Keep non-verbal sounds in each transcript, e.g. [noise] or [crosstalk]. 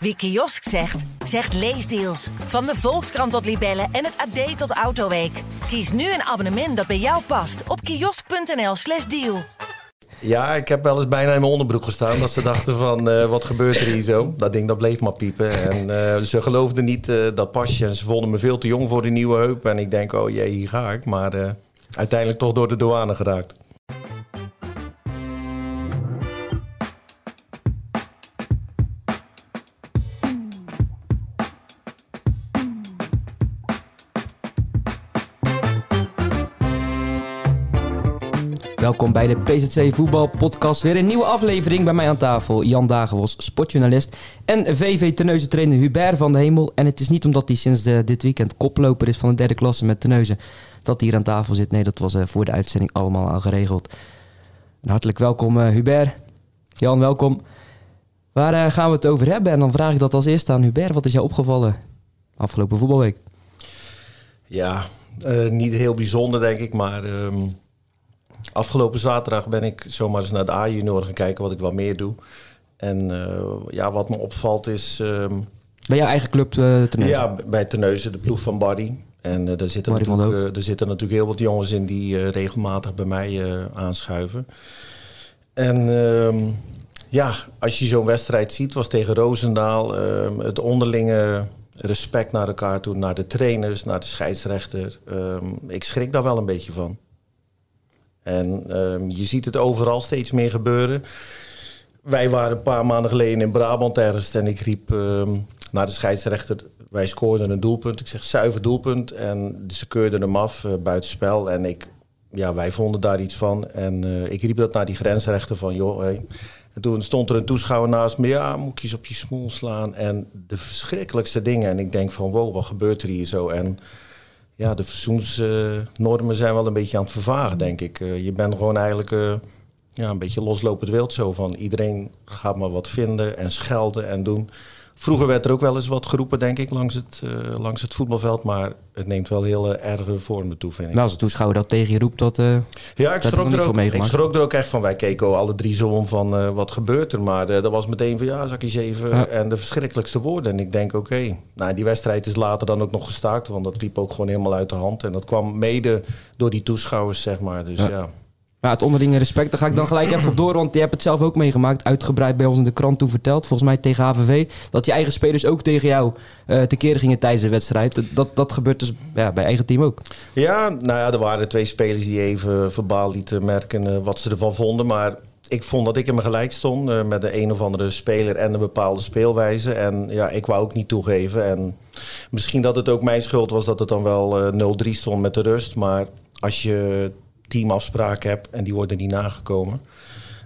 Wie kiosk zegt, zegt leesdeals. Van de Volkskrant tot Libellen en het AD tot Autoweek. Kies nu een abonnement dat bij jou past op kiosk.nl/slash deal. Ja, ik heb wel eens bijna in mijn onderbroek gestaan. Dat ze dachten van, eh, wat gebeurt er hier zo? Dat ding dat bleef maar piepen. En eh, ze geloofden niet uh, dat pasje. En ze vonden me veel te jong voor die nieuwe heup. En ik denk, oh jee, hier ga ik. Maar uiteindelijk toch door de douane geraakt. De PZC Voetbal Podcast. Weer een nieuwe aflevering bij mij aan tafel. Jan Dagenbos, sportjournalist. En VV Teneuzen trainer Hubert van de Hemel. En het is niet omdat hij sinds de, dit weekend koploper is van de derde klasse met Teneuzen... dat hij hier aan tafel zit. Nee, dat was uh, voor de uitzending allemaal al geregeld. Hartelijk welkom uh, Hubert. Jan, welkom. Waar uh, gaan we het over hebben? En dan vraag ik dat als eerste aan Hubert. Wat is jou opgevallen afgelopen voetbalweek? Ja, niet heel bijzonder denk ik, maar... Um Afgelopen zaterdag ben ik zomaar eens naar de A-junior gaan kijken wat ik wat meer doe. En uh, ja, wat me opvalt is... Um, bij jouw eigen club uh, Ja, bij Terneuzen, de ploeg van Barry. En uh, daar, zitten natuurlijk, er zitten natuurlijk heel wat jongens in die regelmatig bij mij aanschuiven. En um, ja, als je zo'n wedstrijd ziet, was tegen Roosendaal um, het onderlinge respect naar elkaar toe, naar de trainers, naar de scheidsrechter. ik schrik daar wel een beetje van. En ehm, je ziet het overal steeds meer gebeuren. Wij waren een paar maanden geleden in Brabant ergens en ik riep ehm, naar de scheidsrechter. Wij scoorden een doelpunt. Ik zeg zuiver doelpunt. En ze keurden hem af uh, buitenspel. En ik, ja, wij vonden daar iets van. En uh, ik riep dat naar die grensrechter van joh. Hey. En toen stond er een toeschouwer naast me. Ja, moet je eens op je smoel slaan. En de verschrikkelijkste dingen. En ik denk van wow, wat gebeurt er hier zo? En ja, de verzoensnormen zijn wel een beetje aan het vervagen, denk ik. Uh, je bent gewoon eigenlijk uh, ja, een beetje loslopend wild zo van iedereen gaat maar wat vinden en schelden en doen. Vroeger werd er ook wel eens wat geroepen, denk ik, langs het, uh, langs het voetbalveld. Maar het neemt wel heel erge vormen toe, vind ik. Nou, als een toeschouwer dat tegen je roept, dat. Uh, ja, ik schrok, er ook, ik schrok er ook echt van. Wij keken alle drie zo om van wat gebeurt er. Maar dat was meteen van ja, zak je even. Ja. En de verschrikkelijkste woorden. En ik denk, oké. Okay. Nou, die wedstrijd is later dan ook nog gestaakt. Want dat liep ook gewoon helemaal uit de hand. En dat kwam mede door die toeschouwers, zeg maar. Dus ja. ja. Ja, het onderlinge respect, daar ga ik dan gelijk even door. Want je hebt het zelf ook meegemaakt, uitgebreid bij ons in de krant toen verteld. Volgens mij tegen HVV. Dat je eigen spelers ook tegen jou uh, tekeer gingen tijdens de wedstrijd. Dat, dat gebeurt dus ja, bij eigen team ook. Ja, nou ja, er waren twee spelers die even verbaal lieten merken uh, wat ze ervan vonden. Maar ik vond dat ik in mijn gelijk stond uh, met de een of andere speler en een bepaalde speelwijze. En ja, ik wou ook niet toegeven. En misschien dat het ook mijn schuld was dat het dan wel 0-3 stond met de rust. Maar als je teamafspraken heb en die worden niet nagekomen.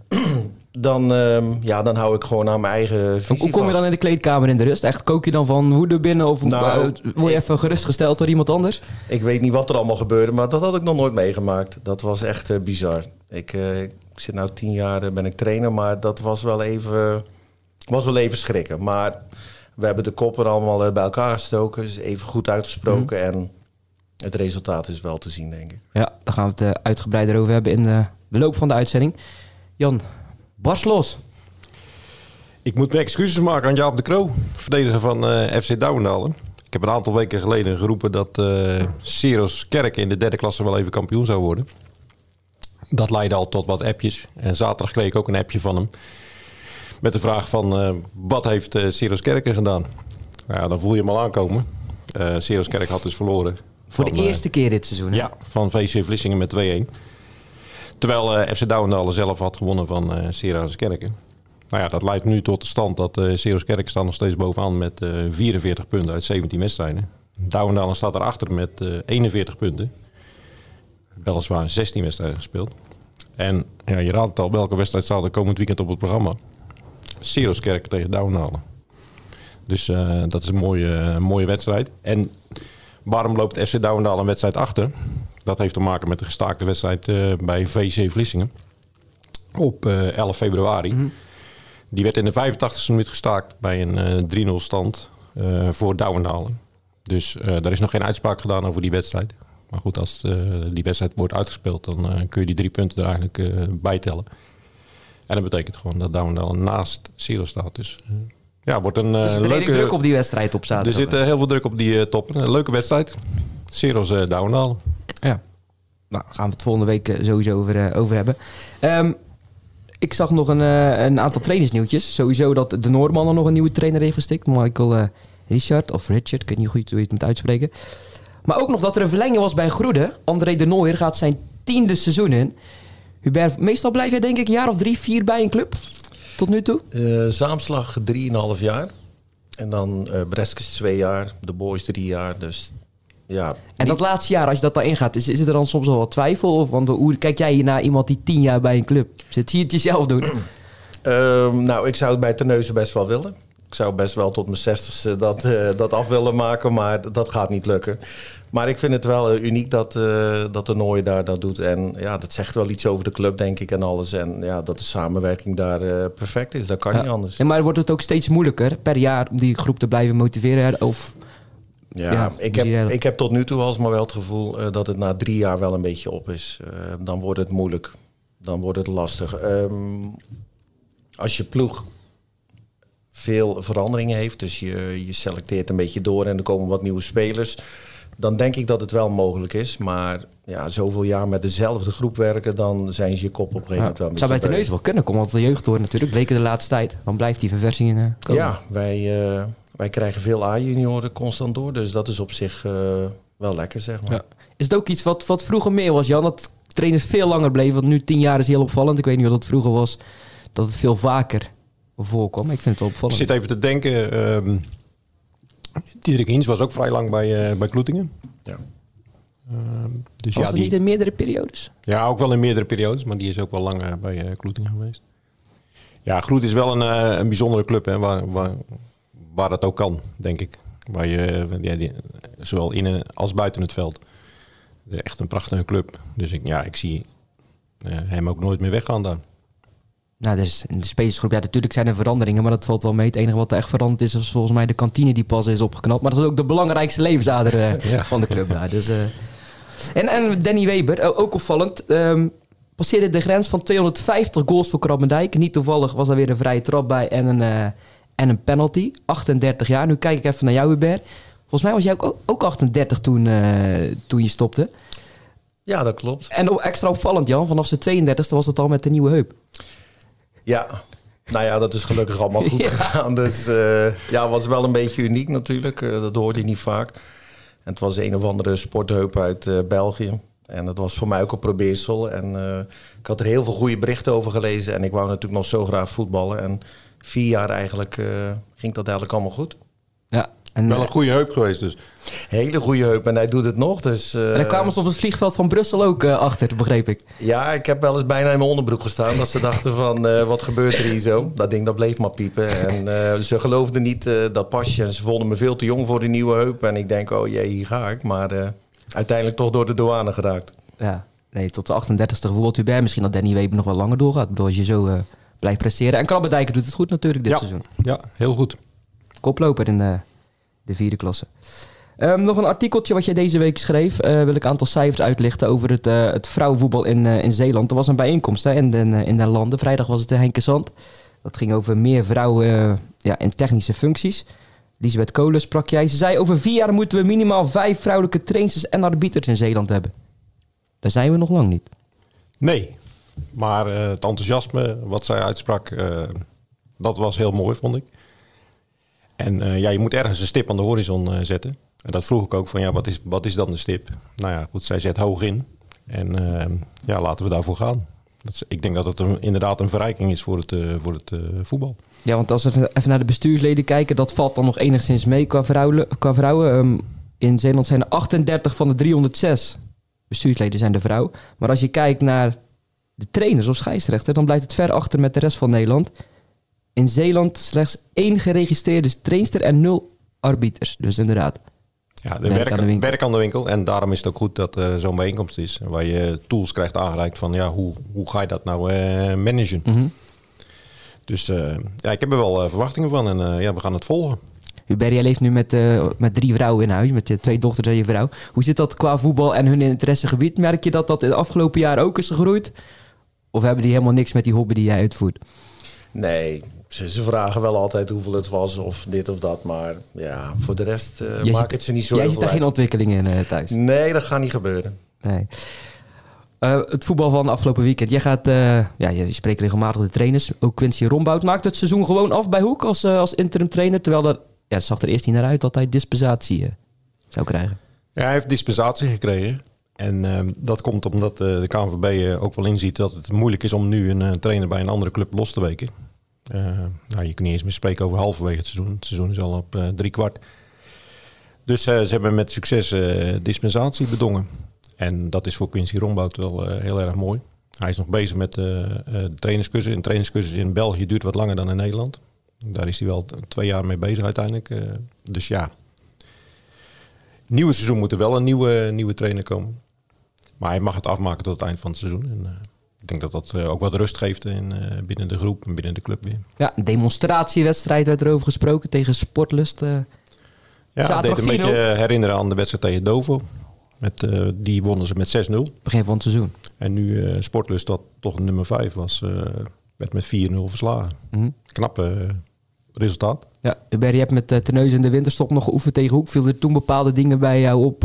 [clears throat] dan, uh, ja, dan hou ik gewoon aan mijn eigen visie Hoe kom je vast. dan in de kleedkamer in de rust? Echt kook je dan van woede binnen of nou, word je even gerustgesteld door iemand anders? Ik weet niet wat er allemaal gebeurde, maar dat had ik nog nooit meegemaakt. Dat was echt uh, bizar. Ik, uh, ik zit nu tien jaar, ben ik trainer, maar dat was wel even, was wel even schrikken. Maar we hebben de koppen allemaal bij elkaar gestoken, dus even goed uitgesproken mm. en het resultaat is wel te zien, denk ik. Ja, daar gaan we het uh, uitgebreider over hebben in uh, de loop van de uitzending. Jan, barst los. Ik moet mijn excuses maken aan Jaap de Kroo, verdediger van uh, FC Douwendalen. Ik heb een aantal weken geleden geroepen dat uh, Siros Kerk in de derde klasse wel even kampioen zou worden. Dat leidde al tot wat appjes. En zaterdag kreeg ik ook een appje van hem. Met de vraag van wat heeft uh, Kerken gedaan? Ja, dan voel je hem al aankomen. Uh, Kerk had dus verloren voor van, de eerste uh, keer dit seizoen. Hè? Ja, van VC Vlissingen met 2-1. Terwijl uh, FC Douwendalen zelf had gewonnen van uh, Kerken. Nou ja, dat leidt nu tot de stand dat uh, Kerken staan nog steeds bovenaan met 44 punten uit 17 wedstrijden. Douwendalen staat erachter met 41 punten. Weliswaar 16 wedstrijden gespeeld. En ja, je raadt het al, welke wedstrijd staat er komend weekend op het programma? Kerk tegen Douwendalen. Dus dat is een mooie, mooie wedstrijd. En Waarom loopt FC Douwendaal een wedstrijd achter? Dat heeft te maken met de gestaakte wedstrijd uh, bij VC Vlissingen op uh, 11 februari. Mm -hmm. Die werd in de 85e minuut gestaakt bij een uh, 3-0 stand uh, voor Douwendalen. Dus er is nog geen uitspraak gedaan over die wedstrijd. Maar goed, als die wedstrijd wordt uitgespeeld, dan kun je die drie punten er eigenlijk bij tellen. En dat betekent gewoon dat Douwendalen naast Zero staat. Dus Ja, wordt een dus er leuke... druk op die wedstrijd op zaterdag. Er zit heel veel druk op die top. Een leuke wedstrijd. Seros uh, Douwendaal. Ja. Nou, gaan we het volgende week sowieso over, over hebben. Um, ik zag nog een, een aantal trainersnieuwtjes. Sowieso dat de Noorman er nog een nieuwe trainer heeft gestikt. Michael Richard, of Richard, ik weet niet goed hoe je het moet uitspreken. Maar ook nog dat er een verlenging was bij Groede. André de Nooier gaat zijn tiende seizoen in. Hubert, meestal blijf jij denk ik een jaar of drie, vier bij een club? Tot nu toe? Uh, Zaamslag drieënhalf jaar. En dan uh, Breskes twee jaar, de Boys drie jaar. Dus ja, en dat laatste jaar, als je dat dan ingaat, is, is er dan soms al wat twijfel? Of want, hoe kijk jij hier naar iemand die tien jaar bij een club zit? Zie je het jezelf doen? um, [clears throat] nou, ik zou het bij Terneuzen best wel willen. Ik zou best wel tot mijn zestigste dat, uh, dat af willen maken, maar dat gaat niet lukken. Maar ik vind het wel uh, uniek dat, uh, dat de Nooie daar dat doet. En ja, dat zegt wel iets over de club, denk ik, en alles. En ja, dat de samenwerking daar perfect is. Dat kan ja. niet anders. Ja, maar wordt het ook steeds moeilijker per jaar om die groep te blijven motiveren? Of ja, ja ik, heb, ik heb tot nu toe alsmaar wel het gevoel uh, dat het na drie jaar wel een beetje op is. Dan wordt het moeilijk. Dan wordt het lastig. Um, als je ploeg veel veranderingen heeft, dus je, je selecteert een beetje door en er komen wat nieuwe spelers, dan denk ik dat het wel mogelijk is. Maar ja, zoveel jaar met dezelfde groep werken, dan zijn ze je kop op een gegeven moment wel Het zou bij de neus wel kunnen, komt altijd de jeugd door natuurlijk. Zeker de laatste tijd. Dan blijft die verversing uh, komen. Ja, wij... Uh, wij krijgen veel A-junioren constant door. Dus dat is op zich uh, wel lekker, zeg maar. Ja. Is het ook iets wat, wat vroeger meer was, Jan? Dat trainers veel langer bleven. Want nu tien jaar is heel opvallend. Ik weet niet wat het vroeger was. Dat het veel vaker voorkwam. Ik vind het wel opvallend. Ik zit even te denken. Um, Diederik Hins was ook vrij lang bij, uh, bij Kloetingen. Ja. Um, dus was ja, die... niet in meerdere periodes? Ja, ook wel in meerdere periodes. Maar die is ook wel lang uh, bij uh, Kloetingen geweest. Ja, Groet is wel een, een bijzondere club. Hè, waar, waar, waar dat ook kan, denk ik. Waar je, ja, die, zowel in als buiten het veld. Echt een prachtige club. Dus ik, ja, ik zie uh, hem ook nooit meer weggaan daar. Nou, dus in de spelersgroep, ja, natuurlijk zijn er veranderingen, maar dat valt wel mee. Het enige wat er echt veranderd is, is volgens mij de kantine die pas is opgeknapt. Maar dat is ook de belangrijkste levensader uh, ja. van de club daar. Dus, uh... en, en Danny Weber, ook opvallend, um, passeerde de grens van 250 goals voor Krabbendijk. Niet toevallig was er weer een vrije trap bij en een en een penalty. 38 jaar. Nu kijk ik even naar jou, Hubert. Volgens mij was jij ook, ook 38 toen, toen je stopte. Ja, dat klopt. En extra opvallend, Jan. Vanaf zijn 32e was het al met de nieuwe heup. Ja, nou ja, dat is gelukkig allemaal goed [laughs] ja. gegaan. Dus uh, ja, was wel een beetje uniek natuurlijk. Uh, dat hoorde je niet vaak. En het was een of andere sportheup uit uh, België. En dat was voor mij ook een probeersel. En ik had er heel veel goede berichten over gelezen. En ik wou natuurlijk nog zo graag voetballen. En vier jaar eigenlijk ging dat eigenlijk allemaal goed. Ja. En, Wel een goede heup geweest dus. Hele goede heup en hij doet het nog. Dus, uh, en dan kwamen ze op het vliegveld van Brussel ook uh, achter, begreep ik. Ja, ik heb wel eens bijna in mijn onderbroek gestaan. dat ze [laughs] dachten van, uh, wat gebeurt er hier zo? Dat ding dat bleef maar piepen. En [laughs] ze geloofden niet dat pasje. En ze vonden me veel te jong voor die nieuwe heup. En ik denk, oh jee, hier ga ik. Maar uiteindelijk toch door de douane geraakt. Ja, nee, tot de 38e voetbalt Hubert. Misschien dat Danny Weber nog wel langer doorgaat. Ik bedoel, als je zo blijft presteren. En Krabbedijker doet het goed natuurlijk dit ja, seizoen. Ja, heel goed. Koploper in de, de vierde klasse. Um, nog een artikeltje wat je deze week schreef. Uh, wil ik een aantal cijfers uitlichten over het, uh, het vrouwenvoetbal in, uh, in Zeeland. Er was een bijeenkomst hè, in, de, in de landen. Vrijdag was het in Henke Zand. Dat ging over meer vrouwen ja, in technische functies. Lisbeth Kolen sprak jij. Ze zei over vier jaar moeten we minimaal vijf vrouwelijke trainers en arbiters in Zeeland hebben. Daar zijn we nog lang niet. Nee, maar het enthousiasme wat zij uitsprak, dat was heel mooi, vond ik. En uh, ja, je moet ergens een stip aan de horizon zetten. En dat vroeg ik ook van, ja, wat is, wat is dan de stip? Nou ja, goed, zij zet hoog in. En ja, laten we daarvoor gaan. Dat ik denk dat het inderdaad een verrijking is voor het, voor het voetbal. Ja, want als we even naar de bestuursleden kijken, dat valt dan nog enigszins mee qua vrouwen. Qua vrouwen. Um, in Zeeland zijn er 38 van de 306 bestuursleden zijn de vrouw. Maar als je kijkt naar de trainers of scheidsrechter, dan blijft het ver achter met de rest van Nederland. In Zeeland slechts één geregistreerde trainster en nul arbiters. Dus inderdaad. Ja, de werk, aan de werk, aan de winkel. En daarom is het ook goed dat er zo'n bijeenkomst is. Waar je tools krijgt aangereikt van ja, hoe, hoe ga je dat nou uh, managen. Mm -hmm. Dus uh, ja, ik heb er wel uh, verwachtingen van en ja, we gaan het volgen. Hubert, jij leeft nu met, met drie vrouwen in huis, met je twee dochters en je vrouw. Hoe zit dat qua voetbal en hun interessegebied? Merk je dat dat in de afgelopen jaren ook is gegroeid? Of hebben die helemaal niks met die hobby die jij uitvoert? Nee, ze, ze, vragen wel altijd hoeveel het was of dit of dat. Maar ja, voor de rest uh, maakt het ze niet zo Jij ziet daar geen ontwikkeling in uh, thuis? Nee, dat gaat niet gebeuren. Nee. Uh, het voetbal van afgelopen weekend. Jij gaat, ja, je spreekt regelmatig de trainers. Ook Quincy Rombout maakt het seizoen gewoon af bij Hoek als, als interim trainer. Terwijl dat, ja, het zag er eerst niet naar uit dat hij dispensatie zou krijgen. Ja, hij heeft dispensatie gekregen. En uh, dat komt omdat uh, de KNVB uh, ook wel inziet dat het moeilijk is om nu een trainer bij een andere club los te weken. Nou, je kunt niet eens meer spreken over halverwege het seizoen. Het seizoen is al op drie kwart. Dus ze hebben met succes dispensatie bedongen. En dat is voor Quincy Rombout wel heel erg mooi. Hij is nog bezig met de trainerscursus. Een trainerscursus in België duurt wat langer dan in Nederland. Daar is hij wel twee jaar mee bezig uiteindelijk. dus ja, nieuwe seizoen moet er wel een nieuwe, nieuwe trainer komen. Maar hij mag het afmaken tot het eind van het seizoen. En, ik denk dat dat uh, ook wat rust geeft in, uh, binnen de groep en binnen de club weer. Ja, een demonstratiewedstrijd werd erover gesproken tegen Sportlust. ja, dat deed een beetje herinneren aan de wedstrijd tegen Dovo. Met, die wonnen ze met 6-0. Begin van het seizoen. En nu Sportlust, dat toch nummer 5 was, werd met 4-0 verslagen. Mm -hmm. Knappe resultaat. Ja, Hubert, je hebt met uh, Teneus in de winterstop nog geoefend tegen Hoek. Viel er toen bepaalde dingen bij jou op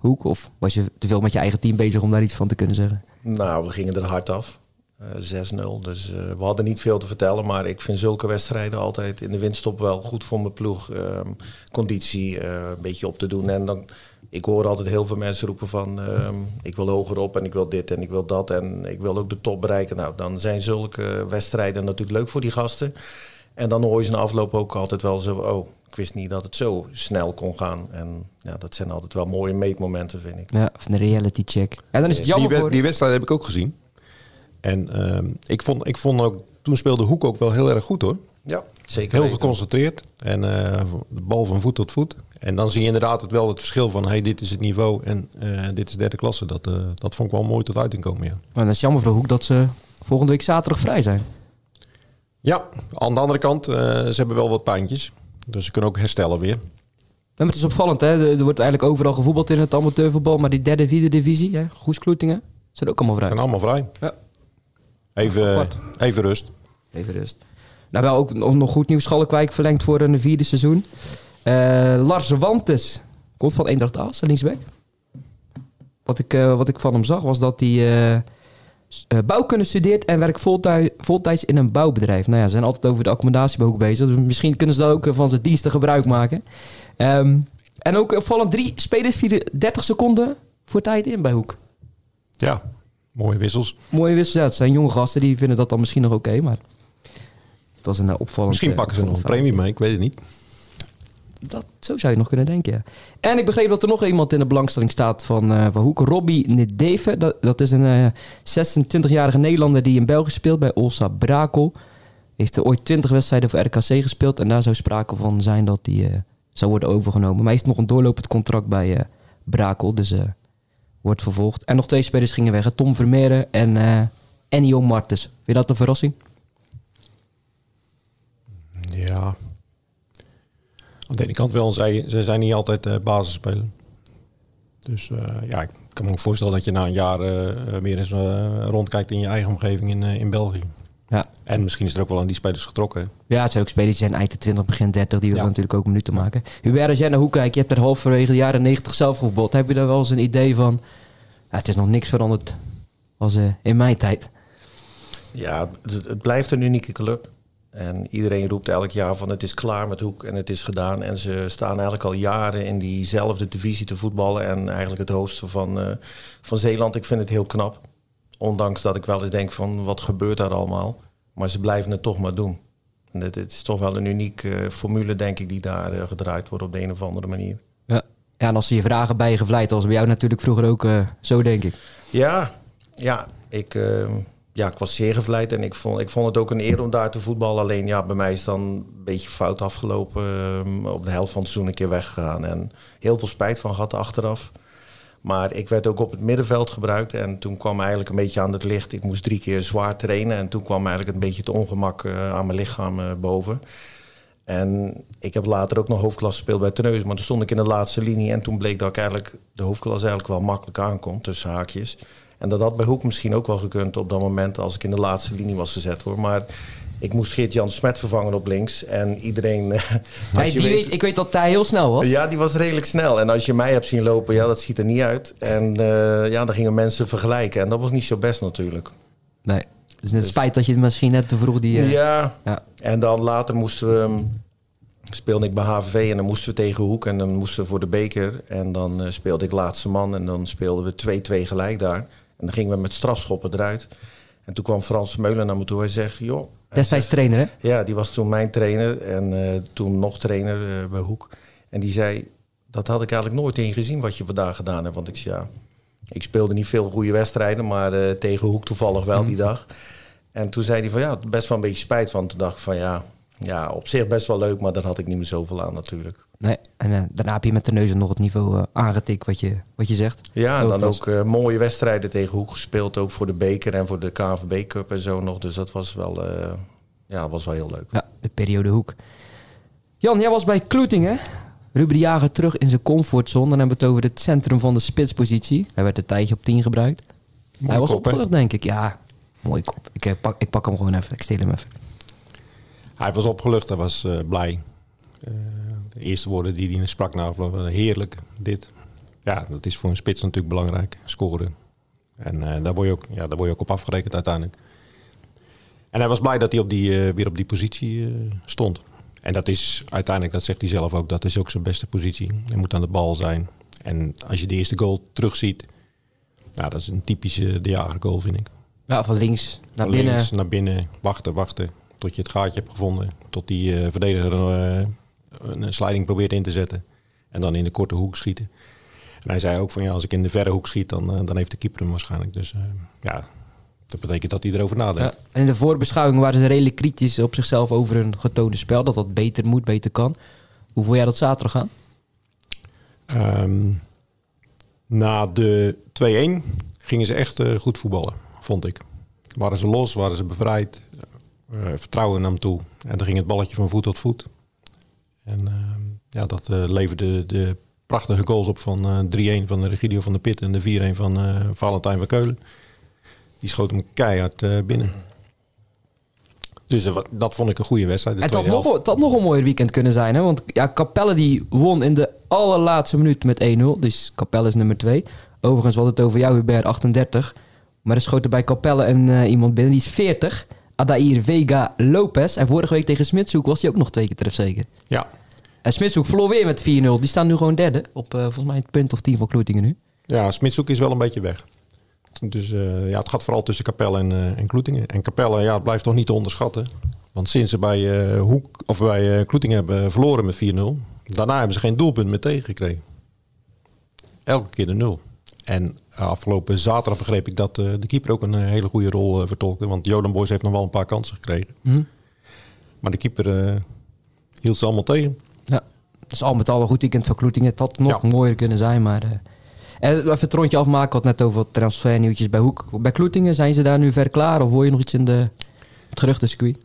Hoek? Of was je te veel met je eigen team bezig om daar iets van te kunnen zeggen? Nou, we gingen er hard af. Uh, 6-0. Dus we hadden niet veel te vertellen. Maar ik vind zulke wedstrijden altijd in de winterstop wel goed voor mijn ploeg. Ehm, conditie een beetje op te doen. En dan, ik hoor altijd heel veel mensen roepen van... Ehm, ik wil hoger op en ik wil dit en ik wil dat. En ik wil ook de top bereiken. Nou, dan zijn zulke wedstrijden natuurlijk leuk voor die gasten. En dan hoor je ze na afloop ook altijd wel zo, oh, ik wist niet dat het zo snel kon gaan. En ja, dat zijn altijd wel mooie meetmomenten, vind ik. Ja, of een reality check. En dan is het jammer die, voor... die wedstrijd heb ik ook gezien. En uh, ik, vond, ik vond ook, toen speelde Hoek ook wel heel erg goed hoor. Ja, zeker Heel weten. geconcentreerd. En uh, de bal van voet tot voet. En dan zie je inderdaad het wel het verschil van, hey, dit is het niveau en uh, dit is derde klasse. Dat, uh, dat vond ik wel mooi tot uiting komen, ja. Maar dan is jammer voor Hoek dat ze volgende week zaterdag vrij zijn. Ja, aan de andere kant, uh, ze hebben wel wat pijntjes. Dus ze kunnen ook herstellen weer. En het is opvallend, hè? Er wordt eigenlijk overal gevoetbald in het amateurvoetbal. Maar die derde, vierde divisie, hè? Goeskloetingen, zijn ook allemaal vrij. Zijn allemaal vrij. Ja. Even, even rust. Even rust. Nou, wel ook nog goed nieuws. Schalkwijk verlengd voor een vierde seizoen. Uh, Lars Wantes komt van Eendracht Aalst, linksback. Wat ik, uh, wat ik van hem zag was dat hij... Uh, bouwkunde studeert en werkt voltij voltijds in een bouwbedrijf. Nou ja, ze zijn altijd over de accommodatie ook bezig. Dus misschien kunnen ze daar ook van zijn diensten gebruik maken. Um, en ook opvallend drie spelers vieren 30 seconden voor tijd in bij Hoek. Ja, mooie wissels. Mooie wissels, ja. Het zijn jonge gasten, die vinden dat dan misschien nog oké. Okay, maar het was een uh, opvallend... Misschien pakken ze nog een premie mee, ik weet het niet. Dat, zo zou je nog kunnen denken. En ik begreep dat er nog iemand in de belangstelling staat van, uh, van Hoek. Robbie Nedeve. Dat, dat is een uh, 26-jarige Nederlander die in België speelt bij Olsa Brakel. Heeft er ooit 20 wedstrijden voor RKC gespeeld. En daar zou sprake van zijn dat hij uh, zou worden overgenomen. Maar hij heeft nog een doorlopend contract bij uh, Brakel. Dus wordt vervolgd. En nog twee spelers gingen weg. Tom Vermeeren en Ennio Martens. Vind je dat een verrassing? Ja, aan de ene kant wel, zij, zij zijn niet altijd uh, basisspeler. Dus uh, ja, ik kan me ook voorstellen dat je na een jaar uh, weer eens rondkijkt in je eigen omgeving in, in België. Ja. En misschien is er ook wel aan die spelers getrokken. Ja, het zijn ook spelers die zijn eind de 20, begin 30, die willen ja. natuurlijk ook minuten maken. Hubert, als jij naar hoe kijkt, je hebt er halverwege de jaren 90 zelf gevoetbald. Heb je daar wel eens een idee van, ja, het is nog niks veranderd als in mijn tijd? Ja, het, het blijft een unieke club. En iedereen roept elk jaar van het is klaar met Hoek en het is gedaan. En ze staan eigenlijk al jaren in diezelfde divisie te voetballen. En eigenlijk het hoogste van, uh, van Zeeland. Ik vind het heel knap. Ondanks dat ik wel eens denk van wat gebeurt daar allemaal. Maar ze blijven het toch maar doen. En het, het is toch wel een unieke uh, formule denk ik die daar uh, gedraaid wordt op de een of andere manier. Ja, ja en als ze je vragen bij je gevleid was bij jou natuurlijk vroeger ook zo denk ik. Ja, ja ik ja, ik was zeer gevleid en ik vond, ik vond het ook een eer om daar te voetballen. Alleen ja, bij mij is dan een beetje fout afgelopen. Um, op de helft van het seizoen een keer weggegaan. En heel veel spijt van gehad achteraf. Maar ik werd ook op het middenveld gebruikt. En toen kwam eigenlijk een beetje aan het licht. Ik moest drie keer zwaar trainen. En toen kwam eigenlijk een beetje het ongemak uh, aan mijn lichaam uh, boven. En ik heb later ook nog hoofdklasse gespeeld bij Teneus. Maar toen stond ik in de laatste linie. En toen bleek dat ik eigenlijk de hoofdklasse eigenlijk wel makkelijk aankom. Tussen haakjes. En dat had bij Hoek misschien ook wel gekund op dat moment als ik in de laatste linie was gezet hoor. Maar ik moest Geert-Jan Smet vervangen op links. En iedereen... [laughs] Hey, die weet, ik weet dat hij heel snel was. Ja, die was redelijk snel. En als je mij hebt zien lopen, ja, dat ziet er niet uit. En ja, dan gingen mensen vergelijken. En dat was niet zo best natuurlijk. Nee. Dus net dus, spijt dat je het misschien net te vroeg die... ja. ja. En dan later moesten we speelde ik bij HVV en dan moesten we tegen Hoek en dan moesten we voor de beker. En dan uh, speelde ik laatste man en dan speelden we 2-2 gelijk daar. En dan gingen we met strafschoppen eruit. En toen kwam Frans Meulen naar me toe. Hij zegt, joh... Destijds trainer, hè? Ja, die was toen mijn trainer en uh, toen nog trainer uh, bij Hoek. En die zei, dat had ik eigenlijk nooit in gezien wat je vandaag gedaan hebt. Want ik zei, ja, ik speelde niet veel goede wedstrijden, maar tegen Hoek toevallig wel die mhm. dag. En toen zei hij van, ja, best wel een beetje spijt van. Toen dacht ik van, ja, ja, op zich best wel leuk, maar daar had ik niet meer zoveel aan natuurlijk. Nee, en uh, daarna heb je met de neuzen nog het niveau uh, aangetikt wat je, wat je zegt. Ja, en dan ook uh, mooie wedstrijden tegen Hoek gespeeld. Ook voor de beker en voor de KNVB Cup en zo nog. Dus dat was wel, ja, was wel heel leuk. Ja, de periode Hoek. Jan, jij was bij Kloetingen. Ruben de Jager terug in zijn comfortzone. Dan hebben we het over het centrum van de spitspositie. Hij werd een tijdje op 10 gebruikt. Hij was opgelucht, denk ik. Ja, mooi kop. Ik pak, ik pak hem gewoon even. Ik steel hem even. Hij was opgelucht, hij was uh, blij. Uh, de eerste woorden die hij sprak na afloop, heerlijk, dit. Ja, dat is voor een spits natuurlijk belangrijk, scoren. En uh, daar, word je ook, ja, daar word je ook op afgerekend uiteindelijk. En hij was blij dat hij op die, weer op die positie stond. En dat is uiteindelijk, dat zegt hij zelf ook, dat is ook zijn beste positie. Hij moet aan de bal zijn. En als je de eerste goal terugziet, nou, dat is een typische de jager goal, vind ik. Ja, van links naar van binnen. Links naar binnen, wachten, wachten tot je het gaatje hebt gevonden. Tot die uh, verdediger uh, een sliding probeert in te zetten. En dan in de korte hoek schieten. En hij zei ook van ja, als ik in de verre hoek schiet, dan, uh, dan heeft de keeper hem waarschijnlijk. Dus ja, dat betekent dat hij erover nadenkt. Ja, en in de voorbeschouwing waren ze redelijk kritisch op zichzelf over een getoonde spel. Dat dat beter moet, beter kan. Hoe voel jij dat zaterdag gaan? Um, na de 2-1 gingen ze echt goed voetballen, vond ik. Waren ze los, waren ze bevrijd. Eh, vertrouwen nam toe. En dan ging het balletje van voet tot voet. En ehm, ja, dat eh, leverde de prachtige goals op van 3-1 eh, van de Regidio van de Pit en de 4-1 van Valentijn van Keulen. Die schoot hem keihard binnen. Dus dat vond ik een goede wedstrijd. Het had, nog, nog een mooi weekend kunnen zijn. Hè? Want ja, Capelle die won in de allerlaatste minuut met 1-0. Dus Capelle is nummer 2. Overigens was het over jou, Hubert, 38. Maar er schoot er bij Capelle en iemand binnen. Die is 40. Adair Vega Lopez. En vorige week tegen Smitshoek was hij ook nog twee keer zeker. Ja. En Smitshoek verloor weer met 4-0. Die staan nu gewoon derde. Op uh, volgens mij het punt of 10 van Kloetingen nu. Ja, Smitshoek is wel een beetje weg. Dus uh, ja, het gaat vooral tussen Capelle en, uh, en Kloetingen. En Capelle ja, blijft toch niet te onderschatten. Want sinds ze bij, Hoek, of bij Kloetingen hebben verloren met 4-0... daarna hebben ze geen doelpunt meer tegengekregen. Elke keer de nul. En afgelopen zaterdag begreep ik dat uh, de keeper ook een uh, hele goede rol uh, vertolkte. Want Jolan Boys heeft nog wel een paar kansen gekregen. Mm. Maar de keeper hield ze allemaal tegen. Ja, dus al met al een goed weekend van Kloetingen. Het had nog ja. mooier kunnen zijn, maar... en even het rondje afmaken, had net over transfernieuwtjes bij Hoek. Bij Kloetingen, zijn ze daar nu ver klaar? Of hoor je nog iets in de, het geruchtencircuit?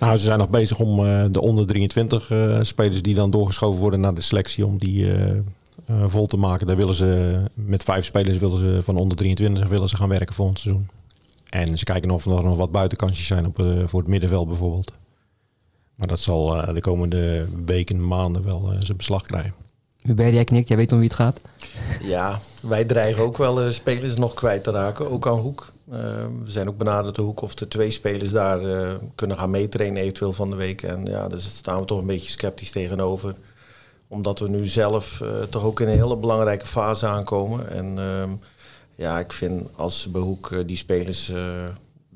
Nou, ze zijn nog bezig om de onder 23 spelers die dan doorgeschoven worden naar de selectie... om die uh, vol te maken. Daar willen ze met vijf spelers willen ze van onder 23 willen ze gaan werken volgend seizoen. En ze kijken of er nog wat buitenkansjes zijn op, uh, voor het middenveld bijvoorbeeld. Maar dat zal uh, de komende weken, maanden wel zijn beslag krijgen. Hubert, jij knikt, jij weet om wie het gaat? Ja, wij dreigen ook wel spelers nog kwijt te raken, ook aan Hoek. we zijn ook benaderd de Hoek of de twee spelers daar kunnen gaan meetrainen eventueel van de week. En ja, daar staan we toch een beetje sceptisch tegenover omdat we nu zelf uh, toch ook in een hele belangrijke fase aankomen. En uh, ja, ik vind als Behoek uh, die spelers uh,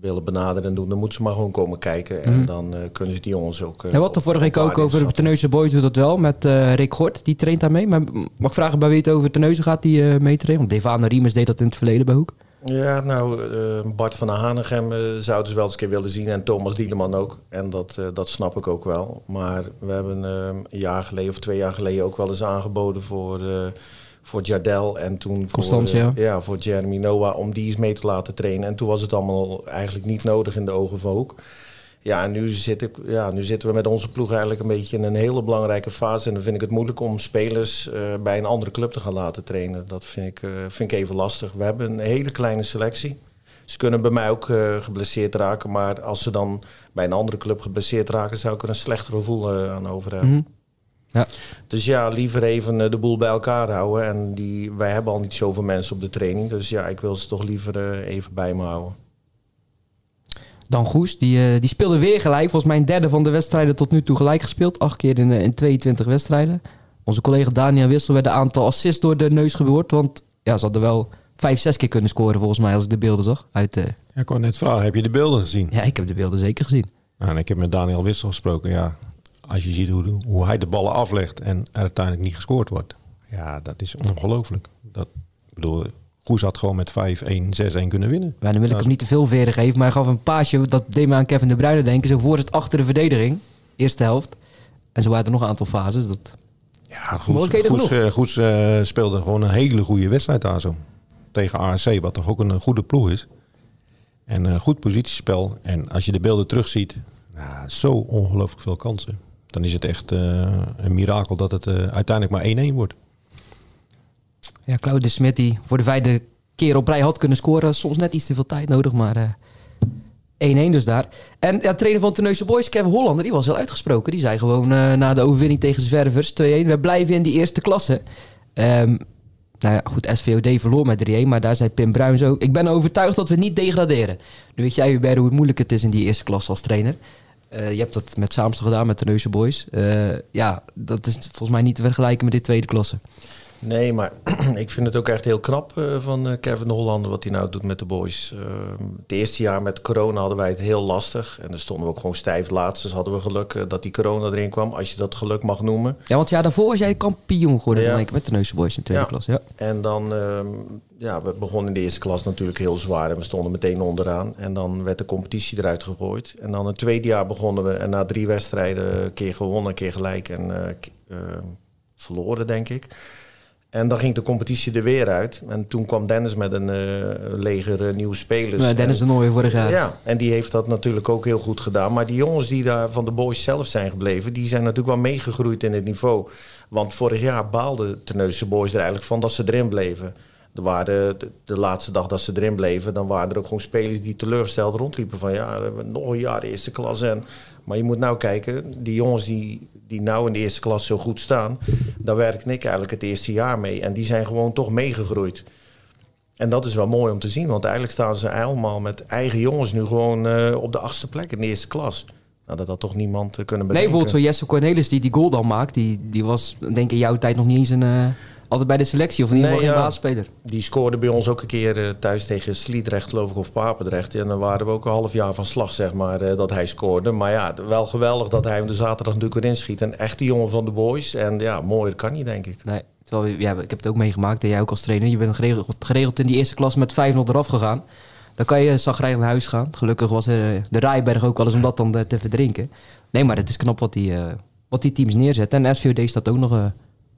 willen benaderen en doen, dan moeten ze maar gewoon komen kijken. En mm. dan kunnen ze die jongens ook. en wat de vorige week ook over de Teneuze Boys doet dat wel met Rick Gort. Die traint daar mee. Maar mag ik vragen bij wie het over Teneuze gaat die mee trainen? Want Devano Riemers deed dat in het verleden bij Hoek. Ja, nou, uh, Bart van der Hanegem uh, zouden ze wel eens een keer willen zien. En Thomas Dieleman ook. En dat, uh, dat snap ik ook wel. Maar we hebben een jaar geleden of twee jaar geleden ook wel eens aangeboden voor, voor Jardel. En toen voor, ja, voor Jeremy Noah om die eens mee te laten trainen. En toen was het allemaal eigenlijk niet nodig in de ogen van Hoek. Ja, en nu, zit ik, ja, nu zitten we met onze ploeg eigenlijk een beetje in een hele belangrijke fase. En dan vind ik het moeilijk om spelers uh, bij een andere club te gaan laten trainen. Dat vind ik, uh, vind ik even lastig. We hebben een hele kleine selectie. Ze kunnen bij mij ook geblesseerd raken. Maar als ze dan bij een andere club geblesseerd raken, zou ik er een slechter gevoel aan over hebben. Mhm. Ja. Dus ja, liever even de boel bij elkaar houden. En die, wij hebben al niet zoveel mensen op de training. Dus ja, ik wil ze toch liever even bij me houden. Dan Goes, die, die speelde weer gelijk. Volgens mij een derde van de wedstrijden tot nu toe gelijk gespeeld. Acht keer in, in 22 wedstrijden. Onze collega Daniel Wissel werd een aantal assists door de neus geboord. Want ja, ze hadden wel vijf, zes keer kunnen scoren volgens mij als ik de beelden zag. Uit, uh... ja, ik kon net vragen, heb je de beelden gezien? Ja, ik heb de beelden zeker gezien. en ik heb met Daniel Wissel gesproken. Ja, als je ziet hoe, hoe hij de ballen aflegt en er uiteindelijk niet gescoord wordt. Ja, dat is ongelooflijk. Dat, ik bedoel, Goes had gewoon met 5-1, 6-1 kunnen winnen. Ja, dan wil ik hem niet te veel veren geven, maar hij gaf een paasje. Dat deed me aan Kevin de Bruyne denken. Zo voor het achter de verdediging. Eerste helft. En zo waren er nog een aantal fases. Dat ja, Goes, uh, speelde gewoon een hele goede wedstrijd daar zo. Tegen ARC, wat toch ook een, goede ploeg is. En een goed positiespel. En als je de beelden terugziet, nou, zo ongelooflijk veel kansen. Dan is het echt uh, een mirakel dat het uh, uiteindelijk maar 1-1 wordt. Ja, Claude Smit die voor de vijfde keer op rij had kunnen scoren. Soms net iets te veel tijd nodig, maar 1-1 dus daar. En ja, trainer van Terneuzen Boys, Kevin Hollander, die was heel uitgesproken. Die zei gewoon uh, na de overwinning tegen Zwervers 2-1... we blijven in die eerste klasse. Um, nou ja, goed, SVOD verloor met 3-1, maar daar zei Pim Bruins ook... ik ben overtuigd dat we niet degraderen. Nu weet jij, Hubert, hoe moeilijk het is in die eerste klasse als trainer. Uh, je hebt dat met Saamstel gedaan, met Terneuzen Boys. Ja, dat is volgens mij niet te vergelijken met dit tweede klasse. Nee, maar [clears throat] ik vind het ook echt heel knap uh, van uh, Kevin Hollander wat hij nou doet met de boys. Uh, het eerste jaar met corona hadden wij het heel lastig. En dan stonden we ook gewoon stijf laatst. Dus hadden we geluk dat die corona erin kwam, als je dat geluk mag noemen. Ja, want ja, daarvoor was jij kampioen geworden ja. met de Neuse Boys in de tweede klas. Ja. En dan, ehm, ja, we begonnen in de eerste klas natuurlijk heel zwaar. En we stonden meteen onderaan. En dan werd de competitie eruit gegooid. En dan het tweede jaar begonnen we. En na drie wedstrijden, een keer gewonnen, een keer gelijk en verloren, denk ik. En dan ging de competitie er weer uit. En toen kwam Dennis met een uh, leger uh, nieuwe spelers. Ja, Dennis de Nooie vorig jaar. Ja, en die heeft dat natuurlijk ook heel goed gedaan. Maar die jongens die daar van de boys zelf zijn gebleven... die zijn natuurlijk wel meegegroeid in het niveau. Want vorig jaar baalden Terneuzen boys er eigenlijk van dat ze erin bleven. Er waren de, de, laatste dag dat ze erin bleven... dan waren er ook gewoon spelers die teleurgesteld rondliepen. Van ja, we hebben nog een jaar eerste klas. En, maar je moet nou kijken, die jongens die die nou in de eerste klas zo goed staan, daar werkte ik eigenlijk het eerste jaar mee. En die zijn gewoon toch meegegroeid. En dat is wel mooi om te zien, want eigenlijk staan ze allemaal met eigen jongens nu gewoon uh, op de achtste plek in de eerste klas. Nou, dat had toch niemand uh, kunnen bedenken. Nee, bijvoorbeeld zo Jesse Cornelis die die goal dan maakt, die, die was denk ik in jouw tijd nog niet eens een... Uh altijd bij de selectie of in ieder geval geen baasspeler. Die scoorde bij ons ook een keer uh, thuis tegen Sliedrecht, geloof ik, of Papendrecht. En dan waren we ook een half jaar van slag, zeg maar, uh, dat hij scoorde. Maar ja, wel geweldig dat hij hem de zaterdag natuurlijk weer inschiet. En echt die jongen van de boys. En ja, mooier kan niet, denk ik. Nee, terwijl, ja, ik heb het ook meegemaakt. En jij ook als trainer. Je bent geregeld, geregeld in die eerste klas met 5-0 eraf gegaan. Dan kan je zagrijnig naar huis gaan. Gelukkig was er de Rijberg ook wel eens om dat dan te verdrinken. Nee, maar het is knap wat die, wat die teams neerzetten. En SVOD staat ook nog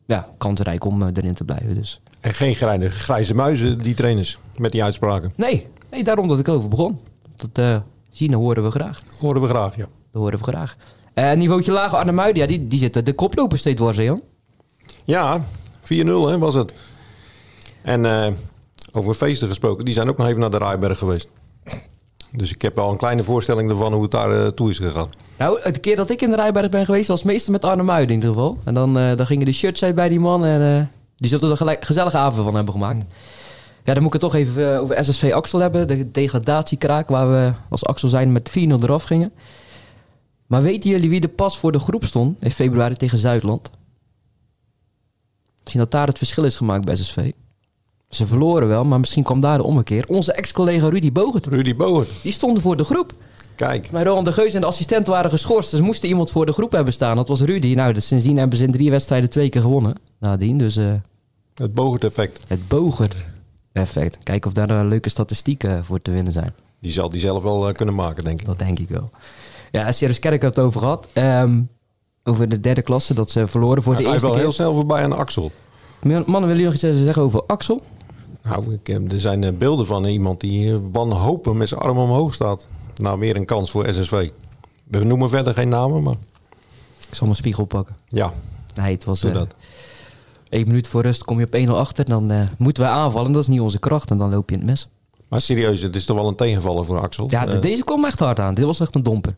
ja, kansrijk om eh, erin te blijven. Dus. En geen grijze, grijze muizen, die trainers, met die uitspraken? Nee, nee daarom dat ik over begon. Dat uh, zien horen we graag. Horen we graag, ja. Dat horen we graag. Uh, niveautje lager Arnhem ja, die, die zitten de koploper steeds dwars, Jan. Ja, 4-0 was het. En uh, over feesten gesproken, die zijn ook nog even naar de Rijberg geweest. Dus ik heb al een kleine voorstelling ervan hoe het daar uh, toe is gegaan. Nou, de keer dat ik in de Rijberg ben geweest, was meestal met Arne Muiden in ieder geval. En dan, uh, dan gingen de shirts uit bij die man en uh, die zullen er een gezellige avond van hebben gemaakt. Ja, dan moet ik het toch even over SSV Axel hebben. De degradatiekraak waar we als Axel zijn met 4-0 eraf gingen. Maar weten jullie wie de pas voor de groep stond in februari tegen Zuidland? Misschien dat daar het verschil is gemaakt bij SSV. Ze verloren wel, maar misschien kwam daar de ommekeer. Onze ex-collega Rudy Bogert. Rudy Bogert. Die stonden voor de groep. Kijk. Maar Roland de Geus en de assistent waren geschorst. Dus moesten iemand voor de groep hebben staan. Dat was Rudy. Nou, dus sindsdien hebben ze in drie wedstrijden twee keer gewonnen. Nadien, dus... Uh, het Bogert-effect. Het Bogert-effect. Kijken of daar een leuke statistieken voor te winnen zijn. Die zal die zelf wel uh, kunnen maken, denk ik. Dat denk ik wel. Ja, Sirius Kerk had het over gehad. Um, over de derde klasse, dat ze verloren voor de eerste keer. Hij wel heel snel voorbij aan Axel. Mannen, willen jullie nog iets zeggen over Axel? Nou, ik, er zijn eh, beelden van iemand die wanhopig met zijn arm omhoog staat. Nou, weer een kans voor SSV. We noemen verder geen namen, maar... Ik zal mijn spiegel pakken. Ja, nee, het was... Doe uh, dat. Eén minuut voor rust kom je op 1-0 achter. Dan uh, moeten wij aanvallen. Dat is niet onze kracht. En dan loop je in het mes. Maar serieus, het is toch wel een tegenvaller voor Axel? Ja, Uh, deze kwam echt hard aan. Dit was echt een domper.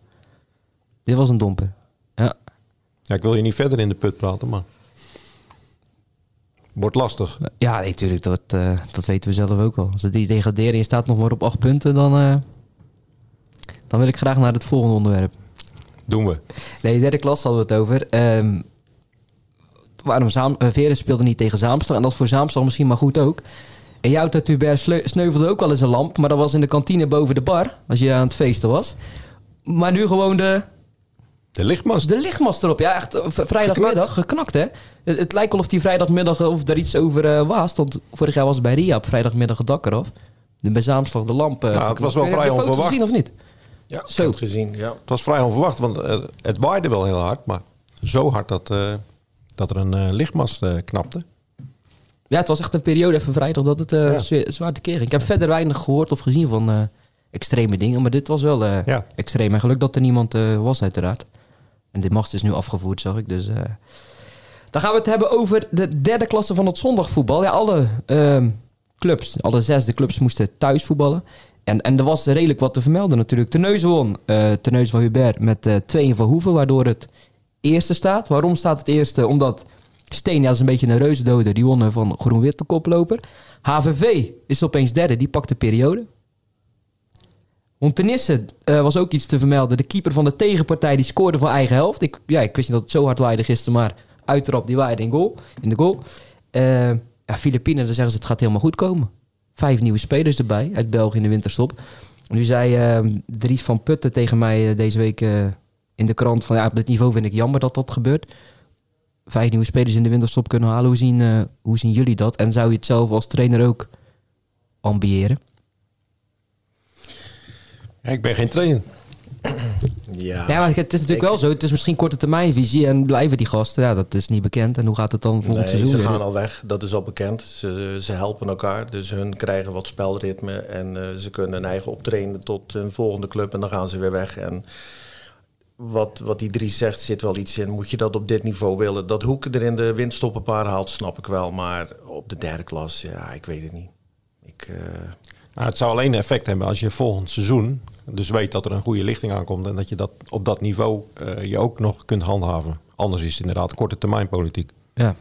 Dit was een domper. Ja. ja, ik wil je niet verder in de put praten, maar... Wordt lastig. Ja, nee, natuurlijk. Dat, uh, dat weten we zelf ook wel. Als het die degraderen en je staat nog maar op acht punten, dan, uh, dan wil ik graag naar het volgende onderwerp. Doen we. Nee, derde klas hadden we het over. Um, waarom Zaam, uh, Veren speelde niet tegen Zaamstel. En dat voor Zaamstel misschien maar goed ook. En jouw Tatuber sneuvelde ook al eens een lamp. Maar dat was in de kantine boven de bar. Als je aan het feesten was. Maar nu gewoon de... De lichtmast. De lichtmast erop. Ja, echt vrijdagmiddag. Geknakt, hè? Het, het, lijkt wel of die vrijdagmiddag of daar iets over uh, was. Want vorig jaar was het bij Ria op vrijdagmiddag het dak eraf. De bij Zaamslag de lamp. Uh, ja, het was wel vrij onverwacht. gezien of niet? Ja, zo. Het gezien, ja. Het was vrij onverwacht, want uh, het waaide wel heel hard. Maar zo hard dat, uh, dat er een mast knapte. Ja, het was echt een periode even vrijdag dat het ja. zwaar te keer ging. Ik heb verder weinig gehoord of gezien van extreme dingen. Maar dit was wel ja. extreem. En geluk dat er niemand was uiteraard. En de mast is nu afgevoerd, zag ik. Dus... Dan gaan we het hebben over de derde klasse van het zondagvoetbal. Ja, alle uh, clubs, alle zesde clubs moesten thuis voetballen. En, en er was redelijk wat te vermelden natuurlijk. Terneuzen won, uh, Terneuzen van Hubert met uh, 2 van Hoeven, waardoor het eerste staat. Waarom staat het eerste? Omdat Steen, ja, is een beetje een reuzendoder, die wonnen van Groen-Wit de koploper. HVV is opeens derde, die pakt de periode. Montenisse uh, was ook iets te vermelden. De keeper van de tegenpartij die scoorde van eigen helft. Ik, ja, ik wist niet dat het zo hard waaide gisteren, maar uittrap die waaide in, goal, in de goal. Uh, ja, zeggen ze het gaat helemaal goed komen. Vijf nieuwe spelers erbij uit België in de winterstop. Nu zei uh, Dries van Putten tegen mij deze week in de krant van ja, op dit niveau vind ik jammer dat dat gebeurt. Vijf nieuwe spelers in de winterstop kunnen halen. Hoe zien, hoe zien jullie dat? En zou je het zelf als trainer ook ambiëren? Ja, ik ben geen trainer. Ja, ja, maar het is natuurlijk ik, wel zo. Het is misschien korte termijnvisie en blijven die gasten. Ja, dat is niet bekend. En hoe gaat het dan volgend nee, seizoen? Ze gaan al weg, dat is al bekend. Ze, ze helpen elkaar, dus hun krijgen wat spelritme en uh, ze kunnen hun eigen optrainen tot een volgende club en dan gaan ze weer weg. En wat, wat die drie zegt, zit wel iets in. Moet je dat op dit niveau willen? Dat Hoek er in de windstop een paar haalt, snap ik wel. Maar op de derde klas, ja, ik weet het niet. Ik, uh... nou, het zou alleen effect hebben als je volgend seizoen dus weet dat er een goede lichting aankomt en dat je dat op dat niveau uh, je ook nog kunt handhaven. Anders is het inderdaad korte termijn politiek. Ja.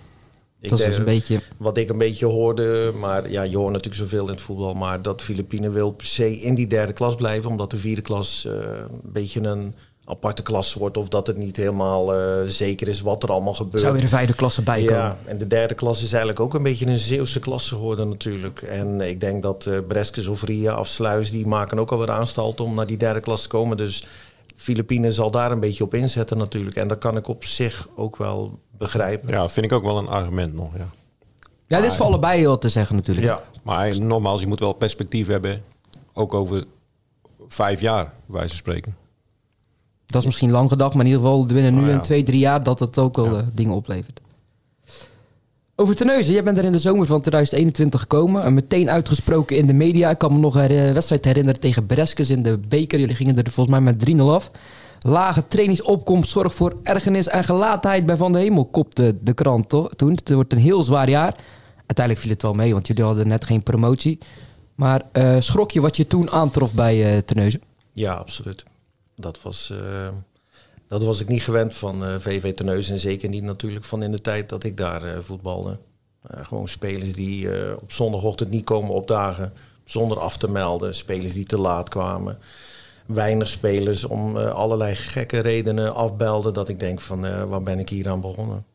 Ik dat is dus een beetje... Wat ik een beetje hoorde, maar ja, je hoort natuurlijk zoveel in het voetbal, maar dat Filipine wil per se in die derde klas blijven, omdat de vierde klas uh, een beetje een aparte klasse wordt of dat het niet helemaal uh, zeker is wat er allemaal gebeurt. Zou weer een vijfde klasse bij komen. Ja, en de derde klasse is eigenlijk ook een beetje een Zeeuwse klasse geworden natuurlijk. En ik denk dat uh, Breskes of Ria of Sluis, die maken ook alweer aanstalt om naar die derde klasse te komen. Dus Filipine zal daar een beetje op inzetten natuurlijk. En dat kan ik op zich ook wel begrijpen. Ja, vind ik ook wel een argument nog, ja. Ja, dit is voor allebei wat te zeggen natuurlijk. Ja, maar nogmaals, je moet wel perspectief hebben, ook over vijf jaar, wijze van spreken. Dat is misschien lang gedacht, maar in ieder geval binnen nu oh, ja. en twee, drie jaar dat het ook wel ja. uh, dingen oplevert. Over Terneuzen, jij bent er in de zomer van 2021 gekomen en meteen uitgesproken in de media. Ik kan me nog een wedstrijd herinneren tegen Breskes in de beker. Jullie gingen er volgens mij met 3-0 af. Lage trainingsopkomst zorgt voor ergernis en gelaatheid bij Van de Hemel, kopte de krant toch? toen. Het wordt een heel zwaar jaar. Uiteindelijk viel het wel mee, want jullie hadden net geen promotie. Maar uh, schrok je wat je toen aantrof bij uh, Terneuzen? Ja, absoluut. Dat was, uh, dat was ik niet gewend van uh, VV Teneus en zeker niet natuurlijk van in de tijd dat ik daar uh, voetbalde. gewoon spelers die op zondagochtend niet komen opdagen zonder af te melden. Spelers die te laat kwamen. Weinig spelers om allerlei gekke redenen afbelden dat ik denk van waar ben ik hier aan begonnen.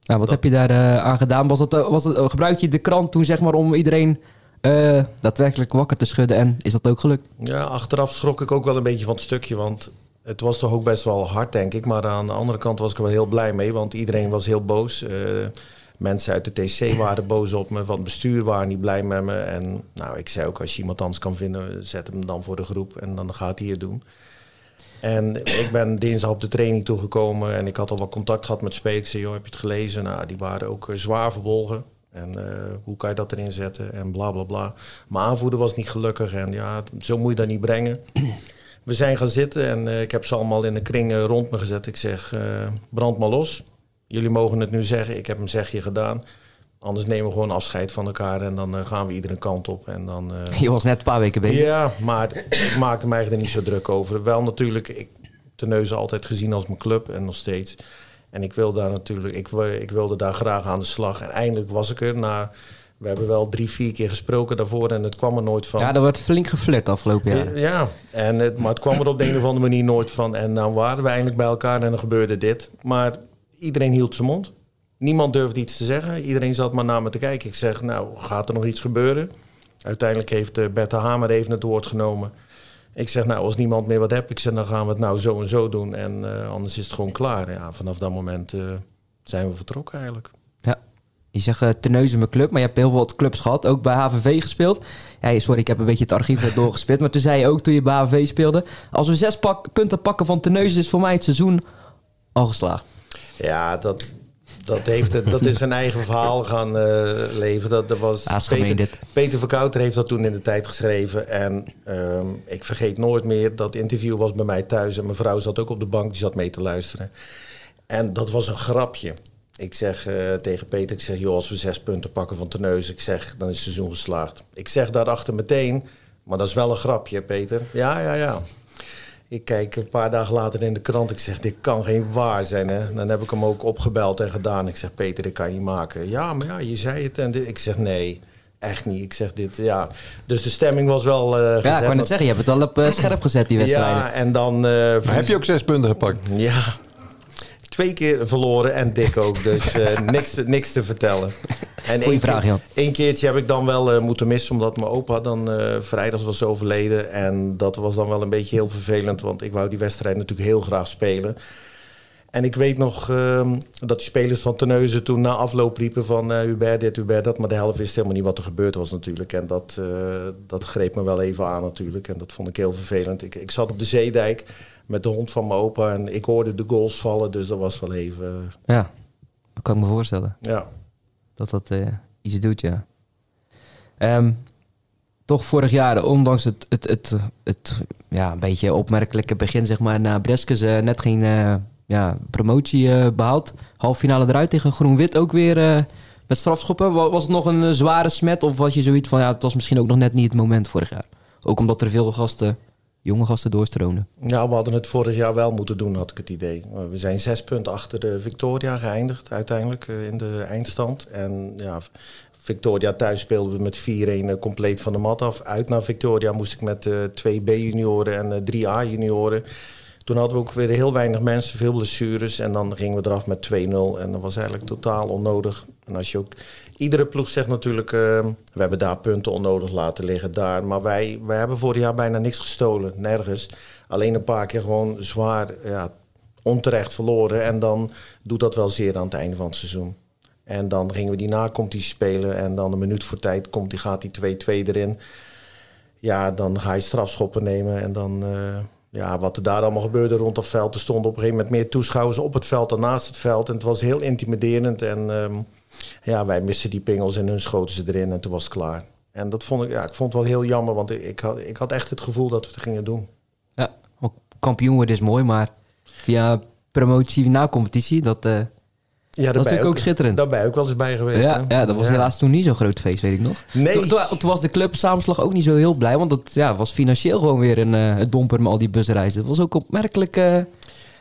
Ja, wat dat... heb je daar aan gedaan? Was het, was gebruik je de krant toen zeg maar om iedereen uh, daadwerkelijk wakker te schudden. En is dat ook gelukt? Ja, achteraf schrok ik ook wel een beetje van het stukje. Want het was toch ook best wel hard, denk ik. Maar aan de andere kant was ik er wel heel blij mee. Want iedereen was heel boos. Uh, mensen uit de TC waren boos op me. Van het bestuur waren niet blij met me. En nou, ik zei ook, als je iemand anders kan vinden, zet hem dan voor de groep. En dan gaat hij het doen. En ik ben dinsdag op de training toegekomen. En ik had al wat contact gehad met spelers. Zei, joh, heb je het gelezen? Nou, die waren ook zwaar verbolgen. En uh, hoe kan je dat erin zetten? En bla bla bla. Mijn aanvoerder was niet gelukkig. En ja, zo moet je dat niet brengen. [clears throat] We zijn gaan zitten en uh, ik heb ze allemaal in de kring uh, rond me gezet. Ik zeg, brand maar los. Jullie mogen het nu zeggen. Ik heb een zegje gedaan. Anders nemen we gewoon afscheid van elkaar en dan gaan we iedere kant op. En dan, [laughs] Je was net een paar weken bezig. Ja, maar ik [clears throat] maakte mij er niet zo druk over. Wel natuurlijk, ik Terneuzen altijd gezien als mijn club en nog steeds. En ik wilde daar natuurlijk, ik, ik wilde daar graag aan de slag. En eindelijk was ik er na we hebben wel drie, vier keer gesproken daarvoor en het kwam er nooit van. Ja, er wordt flink geflirt afgelopen jaar. Ja, en het, maar het kwam er op de een of andere manier nooit van. En dan waren we eindelijk bij elkaar en dan gebeurde dit. Maar iedereen hield zijn mond. Niemand durfde iets te zeggen. Iedereen zat maar naar me te kijken. Ik zeg, nou, gaat er nog iets gebeuren? Uiteindelijk heeft Bert de Hamer even het woord genomen. Ik zeg, nou, als niemand meer wat hebt, ik zeg, dan gaan we het nou zo en zo doen. En uh, anders is het gewoon klaar. Ja, vanaf dat moment uh, zijn we vertrokken eigenlijk. Je zegt uh, Terneuzen mijn club, maar je hebt heel veel clubs gehad. Ook bij HVV gespeeld. Ja, sorry, ik heb een beetje het archief doorgespit. Maar toen zei je ook toen je bij HVV speelde... als we zes pak, punten pakken van Terneuzen... is voor mij het seizoen al geslaagd. Ja, dat, dat, heeft, dat is een eigen verhaal gaan uh, leven. Dat, dat was Peter. Peter Verkouter heeft dat toen in de tijd geschreven. En um, ik vergeet nooit meer dat interview was bij mij thuis. En mijn vrouw zat ook op de bank, die zat mee te luisteren. En dat was een grapje. Ik zeg uh, tegen Peter, ik zeg, joh, als we zes punten pakken van Teneus, ik zeg, dan is het seizoen geslaagd. Ik zeg daarachter meteen, maar dat is wel een grapje, Peter. Ja, ja, ja. Ik kijk een paar dagen later in de krant, ik zeg, dit kan geen waar zijn. Hè? Dan heb ik hem ook opgebeld en gedaan. Ik zeg, Peter, dit kan je niet maken. Ja, maar ja, je zei het. En dit. ik zeg, nee, echt niet. Ik zeg dit, ja. Dus de stemming was wel uh, Ja, ik kan het zeggen, je hebt het al op uh, scherp gezet, die wedstrijden. Ja, en dan... maar heb je ook zes punten gepakt? Ja, twee keer verloren en dik ook. Dus uh, [laughs] niks, te, niks te vertellen. En Goeie vraag, Jan. Eén keertje heb ik dan wel uh, moeten missen, omdat mijn opa dan uh, vrijdag was overleden. En dat was dan wel een beetje heel vervelend, want ik wou die wedstrijd natuurlijk heel graag spelen. En ik weet nog ehm, dat die spelers van Terneuzen toen na afloop riepen van Hubert dit, Hubert dat. Maar de helft wist helemaal niet wat er gebeurd was natuurlijk. En dat, dat greep me wel even aan natuurlijk. En dat vond ik heel vervelend. Ik, ik zat op de Zeedijk met de hond van mijn opa. En ik hoorde de goals vallen, dus dat was wel even... Ja, dat kan ik me voorstellen. Ja. Dat dat uh, iets doet, ja. Um, toch vorig jaar, ondanks het, het, het, het ja, een beetje opmerkelijke begin, zeg maar, na Breskes uh, net geen uh, ja, promotie behaald. Halffinale eruit tegen Groen-Wit ook weer met strafschoppen. Was het nog een zware smet of was je zoiets van, ja, het was misschien ook nog net niet het moment vorig jaar? Ook omdat er veel gasten jonge gasten doorstroomden? Ja, we hadden het vorig jaar wel moeten doen, had ik het idee. We zijn zes punten achter de Victoria geëindigd uiteindelijk eh, in de eindstand. En ja, Victoria thuis speelden we met 4-1 eh, compleet van de mat af. Uit naar Victoria moest ik met uh, twee B-junioren en drie A-junioren. Toen hadden we ook weer heel weinig mensen, veel blessures. En dan gingen we eraf met 2-0. En dat was eigenlijk totaal onnodig. En als je ook Iedere ploeg zegt natuurlijk, uh, we hebben daar punten onnodig laten liggen, daar. Maar wij, wij hebben vorig jaar bijna niks gestolen, nergens. Alleen een paar keer gewoon zwaar, ja, onterecht verloren. En dan doet dat wel zeer aan het einde van het seizoen. En dan gingen we die na-competitie spelen. En dan een minuut voor tijd komt die, gaat die 2-2 erin. Ja, dan ga je strafschoppen nemen. En dan, uh, ja, wat er daar allemaal gebeurde rond dat veld. Er stonden op een gegeven moment meer toeschouwers op het veld dan naast het veld. En het was heel intimiderend. En um, ja, wij missen die pingels en hun schoten ze erin en toen was het klaar. En dat vond ik, ja, ik vond het wel heel jammer, want ik had, ik had echt het gevoel dat we het gingen doen. Ja, kampioen is mooi, maar via promotie na competitie, dat, uh, ja, dat is natuurlijk ook, schitterend. Daar ben ik ook wel eens bij geweest. Ja, ja dat was helaas toen niet zo'n groot feest, weet ik nog. Nee. Toen, was de club samenslag ook niet zo heel blij, want dat ja, was financieel gewoon weer een uh, domper met al die busreizen. Het was ook opmerkelijk... Uh,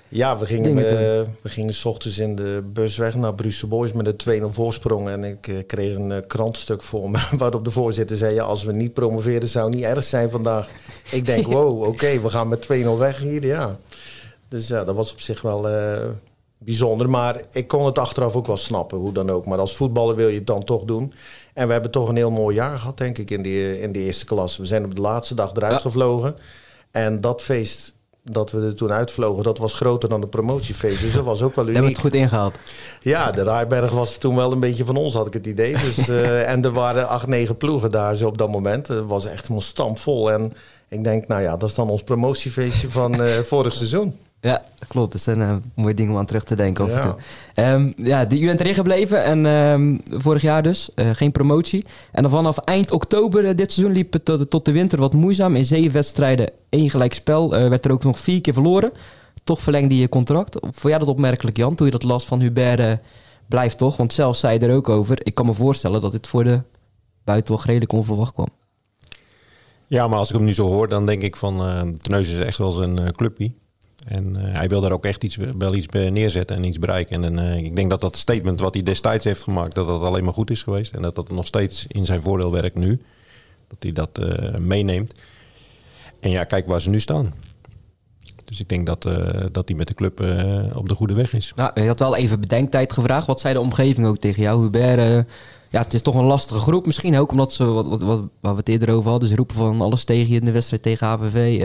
ja, we gingen, uh, we gingen s ochtends in de bus weg naar Brussel Boys met een 2-0 voorsprong. En ik uh, kreeg een uh, krantstuk voor me [laughs] waarop de voorzitter zei... Ja, als we niet promoveren zou niet erg zijn vandaag. Ik denk, [laughs] wow, oké, we gaan met 2-0 weg hier, ja. Dus ja, dat was op zich wel bijzonder. Maar ik kon het achteraf ook wel snappen, hoe dan ook. Maar als voetballer wil je het dan toch doen. En we hebben toch een heel mooi jaar gehad, denk ik, in de, in de eerste klas. We zijn op de laatste dag eruit ja. gevlogen. En dat feest dat we er toen uitvlogen, dat was groter dan de promotiefeest. Dus dat was ook wel uniek. Hebben het goed ingehaald. Ja, de Rijberg was toen wel een beetje van ons, had ik het idee. Dus, uh, [laughs] en er waren acht, negen ploegen daar zo op dat moment. Het was echt een stampvol. En ik denk, nou ja, dat is dan ons promotiefeestje van uh, vorig seizoen. Ja, klopt. Dat zijn uh, mooie dingen om aan terug te denken. Ja, um, ja je bent erin gebleven en um, vorig jaar dus uh, geen promotie. En dan vanaf eind oktober uh, dit seizoen liep het tot, tot, de winter wat moeizaam. In zeven wedstrijden één gelijk spel. werd er ook nog vier keer verloren. Toch verlengde je contract. Vond jij dat opmerkelijk, Jan, toen je dat las van Hubert blijft toch? Want zelfs zei er ook over. Ik kan me voorstellen dat dit voor de buitenwacht redelijk onverwacht kwam. Ja, maar als ik hem nu zo hoor, dan denk ik van uh, Teneus is echt wel zijn uh, clubpie. En uh, hij wil daar ook echt iets, wel iets neerzetten en iets bereiken. En uh, ik denk dat dat statement wat hij destijds heeft gemaakt, dat dat alleen maar goed is geweest. En dat dat nog steeds in zijn voordeel werkt nu. Dat hij dat meeneemt. En ja, kijk waar ze nu staan. Dus ik denk dat, dat hij met de club op de goede weg is. Nou, je had wel even bedenktijd gevraagd. Wat zei de omgeving ook tegen jou? Hubert, ja, het is toch een lastige groep. Misschien ook omdat ze, wat, wat, wat, waar we het eerder over hadden, ze roepen van alles tegen je in de wedstrijd tegen HVV